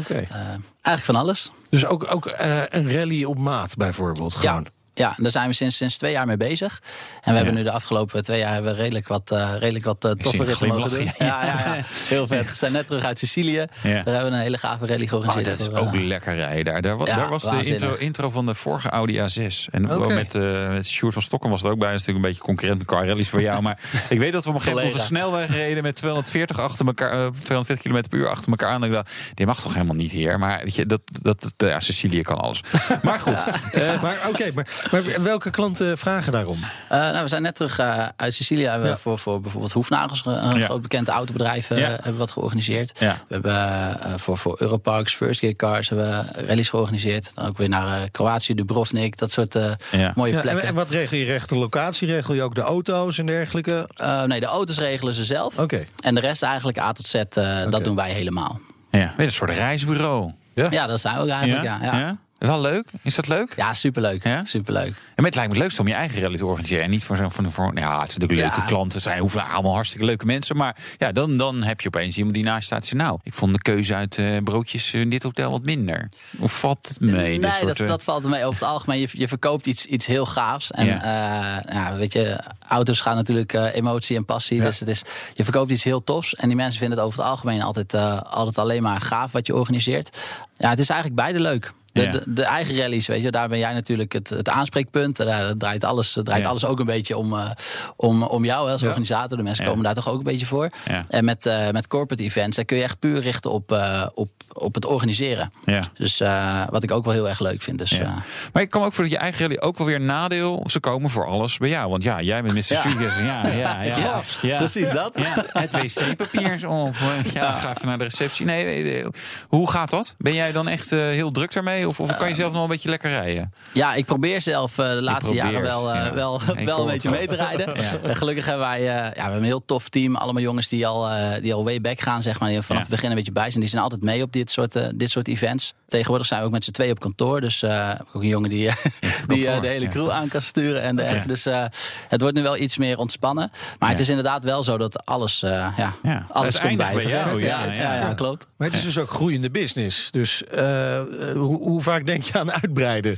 Eigenlijk van alles. Dus ook, ook een rally op maat bijvoorbeeld, gewoon. Ja. Ja, daar zijn we sinds, sinds twee jaar mee bezig. En we hebben nu de afgelopen twee jaar hebben redelijk wat, eh, redelijk wat eh, toffe mogen doen. Ja, ja, ja. heel vet. We zijn net terug uit Sicilië. Daar hebben we een hele gave rally Oh, georganiseerd. dat is voor, ook eh, lekker rijden daar. Daar, was de intro, intro van de vorige Audi A6. En Oké. met, eh met Sjoerd van Stokken was er ook bij. Dat is natuurlijk een beetje concurrent met car rallies voor jou. Maar ik weet dat we op een gegeven moment op de snelweg reden met 240, achter elkaar, eh, 240 km per uur achter elkaar aan. En ik dacht, dit mag toch helemaal niet hier. Maar weet je, dat, dat, ja, Sicilië kan alles. Maar goed, eh, Maar oké, maar, maar welke klanten vragen daarom? Eh, nou, we zijn net terug eh, uit Sicilië. Hebben Ja. we voor, voor bijvoorbeeld Hoefnagels, een Ja. groot bekend autobedrijf, eh, Ja. hebben we wat georganiseerd. Ja. We hebben eh, voor, voor Europarks, First Gear Cars, hebben we rallies georganiseerd. Dan ook weer naar eh, Kroatië, Dubrovnik, dat soort eh, Ja. mooie Ja, en, plekken. en wat regel je? Recht de locatie? Regel je ook de auto's en dergelijke? Eh, nee, de auto's regelen ze zelf. Oké. En de rest eigenlijk A tot Z, eh, dat doen wij helemaal. ja, weet je, een soort reisbureau. Ja, dat zijn we ook eigenlijk. Ja. Ja, Wel leuk. Is dat leuk? Ja, superleuk. Ja? Superleuk. En met het lijkt me het leukste om je eigen rally te organiseren. En niet voor zo'n. Voor, voor, ja, het zijn natuurlijk leuke Ja. klanten. zijn hoeven allemaal hartstikke leuke mensen. Maar ja, dan, dan heb je opeens iemand die naast staat. Nou, ik vond de keuze uit eh, broodjes in dit hotel wat minder. Of valt het mee? nee, soort, dat, eh, dat valt mee. Over het algemeen, je, je verkoopt iets, iets heel gaafs. En Ja. ja, weet je, auto's gaan natuurlijk eh, emotie en passie. Dus het is, je verkoopt iets heel tofs. En die mensen vinden het over het algemeen altijd, eh, altijd alleen maar gaaf wat je organiseert. Ja, het is eigenlijk beide leuk. De, Ja. de, de eigen rallies, weet je, daar ben jij natuurlijk het, het aanspreekpunt. Daar draait alles, draait Ja. alles ook een beetje om, eh, om, om jou als Ja. organisator. De mensen komen daar toch ook een beetje voor. En met, eh, met corporate events, daar kun je echt puur richten op, eh, op, op het organiseren. Dus wat ik ook wel heel erg leuk vind. Dus, Maar ik kan me ook voor dat je eigen rally ook wel weer een nadeel. Ze komen voor alles bij jou. Want ja, jij bent Mr. Ja. Ja, ja, ja. Ja, precies dat. Het wc-papier is op. Ja, ga even naar de receptie. Nee, hoe gaat dat? Ben jij dan echt heel druk daarmee? Of, of kan je zelf nog een beetje lekker rijden? ja, ik probeer zelf eh, de laatste jaren wel, eh, ja. wel, wel een beetje mee te rijden. Ja. Gelukkig hebben wij eh, ja, we hebben een heel tof team. Allemaal jongens die al, eh, die al way back gaan, zeg maar. Die vanaf Ja. het begin een beetje bij zijn. Die zijn altijd mee op dit soort, dit soort events. Tegenwoordig zijn we ook met z'n twee op kantoor. Dus eh, ook een jongen die, die eh, de hele ja. crew aan kan sturen. En. Dus eh, het wordt nu wel iets meer ontspannen. Maar het is inderdaad wel zo dat alles, eh, ja, Ja. alles komt bij. jou, ja, ja, ja. ja, klopt. Maar het is dus ook groeiende business. Dus hoe, hoe vaak denk je aan uitbreiden?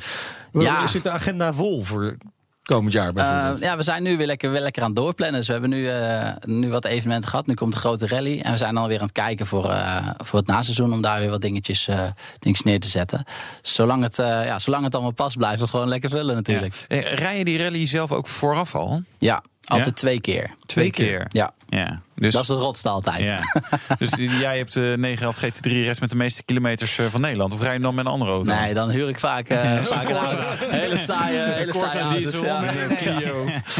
Ja. Zit de agenda vol voor komend jaar bijvoorbeeld? Eh, ja, we zijn nu weer lekker, weer lekker aan het doorplannen. Dus we hebben nu, eh, nu wat evenementen gehad. Nu komt de grote rally. En we zijn dan weer aan het kijken voor, eh, voor het naseizoen... om daar weer wat dingetjes, eh, dingetjes neer te zetten. Zolang het, eh, ja, zolang het allemaal past, blijven we gewoon lekker vullen natuurlijk. Ja. Rij je die rally zelf ook vooraf al? Ja, altijd Ja? twee keer. Twee keer? Ja, Ja. Dus, dat is de rotste altijd. ja. dus jij hebt de 911 GT3 rest met de meeste kilometers eh, van Nederland. Of rij je dan met een andere auto? Nee, dan huur ik vaak, eh, vaak een auto. Hele saaie, hele saaie auto's. diesel ja.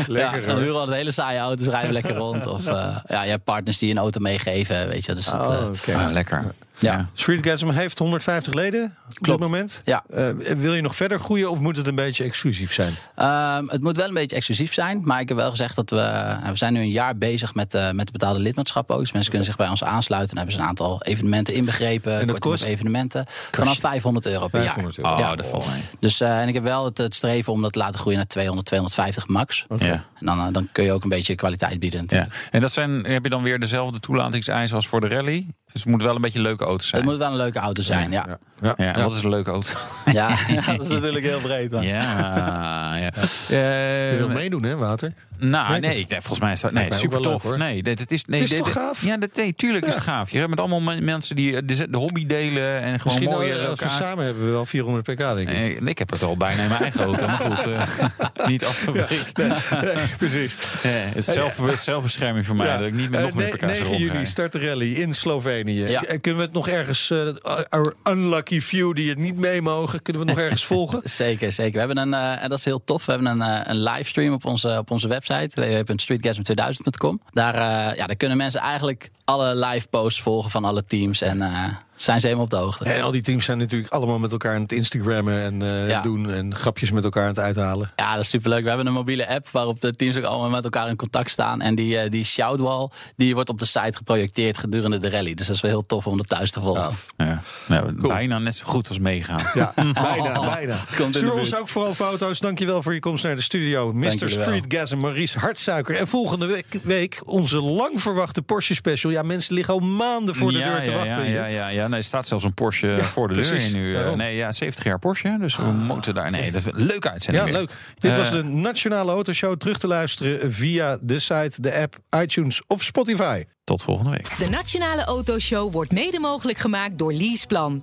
Lekker dan huren we altijd hele saaie auto's, rijden we lekker rond. Of eh, ja, je hebt partners die een auto meegeven, weet je. Dus dat, Oh, oké. Ah, lekker. Ja. Streetgasm heeft 150 leden op dit Klopt. moment. Ja. Eh, wil je nog verder groeien of moet het een beetje exclusief zijn? Ehm, het moet wel een beetje exclusief zijn. Maar ik heb wel gezegd dat we... nou, we zijn nu een jaar bezig met, eh, met de betaalde lidmaatschap ook. Dus mensen kunnen zich bij ons aansluiten. Dan hebben ze een aantal evenementen inbegrepen. dat korting kost? evenementen. Vanaf 500 euro per 500 jaar. euro. Oh, Ja. dat valt mee. Dus, eh, en ik heb wel het, het streven om dat te laten groeien naar 200, 250 max. Ja. En dan, eh, dan kun je ook een beetje kwaliteit bieden Ja. En dat zijn, heb je dan weer dezelfde toelatingseisen als voor de rally? Dus het moet wel een beetje leuke auto's zijn. Het moet wel een leuke auto zijn, ja. Ja, Ja. Ja, wat is een leuke auto? ja. dat is natuurlijk heel breed. maar- ja, ja. Je wil Eh, meedoen hè, Water? nou, Nee, nee, nee, volgens mij is dat nee, super tof. leuk, nee, dit, het is, nee, Het is dit- toch gaaf? Ja, dat, nee, tuurlijk is het gaaf. Je hebt met allemaal men- mensen die eh, de, de hobby delen en gewoon Misschien mooie wel, als we elkaar. samen hebben we wel 400 pk denk ik. Eh, ik heb het al bijna in mijn eigen auto, maar goed, eh, niet afgebreken. Nee, precies. Ja, het is zelf, zelfbescherming voor mij, Ja. dat ik niet met Eh, nog meer pk's 9 juni start de rally in Slovenië. Ja. Eh, Kunnen we het nog ergens, eh our unlucky few die het niet mee mogen, kunnen we nog ergens volgen? Zeker, zeker. We hebben een, eh, en dat is heel tof, we hebben een, eh, een livestream op onze, op onze website, www.streetgasm2000.com. Daar, eh, ja, daar kunnen mensen eigenlijk alle live posts volgen van alle teams en eh, zijn ze helemaal op de hoogte. En al die teams zijn natuurlijk allemaal met elkaar aan het Instagrammen en eh, Ja. doen en grapjes met elkaar aan het uithalen. Ja, dat is superleuk. We hebben een mobiele app waarop de teams ook allemaal met elkaar in contact staan. En die, eh, die shoutwall, die wordt op de site geprojecteerd gedurende de rally. Dus dat is wel heel tof om dat thuis te volgen. Ja. Nou, Bijna net zo goed als meegaan. Ja, bijna, bijna. Stuur ons ook vooral foto's. Dankjewel voor je komst naar de studio. Mr. Street Gas en Maurice Hartsuiker. En volgende week, week onze lang verwachte Porsche special. Ja, mensen liggen al maanden voor de ja, deur te ja, wachten. Ja, ja, ja, ja. Nee, er staat zelfs een Porsche voor de precies, deur hier nu. eh, daarom. nee, ja, 70 jaar Porsche. Dus we moeten daar. Nee, dat leuke uitzending. Ja, weer. leuk. Dit Eh, was de Nationale Autoshow. Terug te luisteren via de site, de app, iTunes of Spotify. Tot volgende week. De Nationale Autoshow wordt mede mogelijk gemaakt door Leaseplan.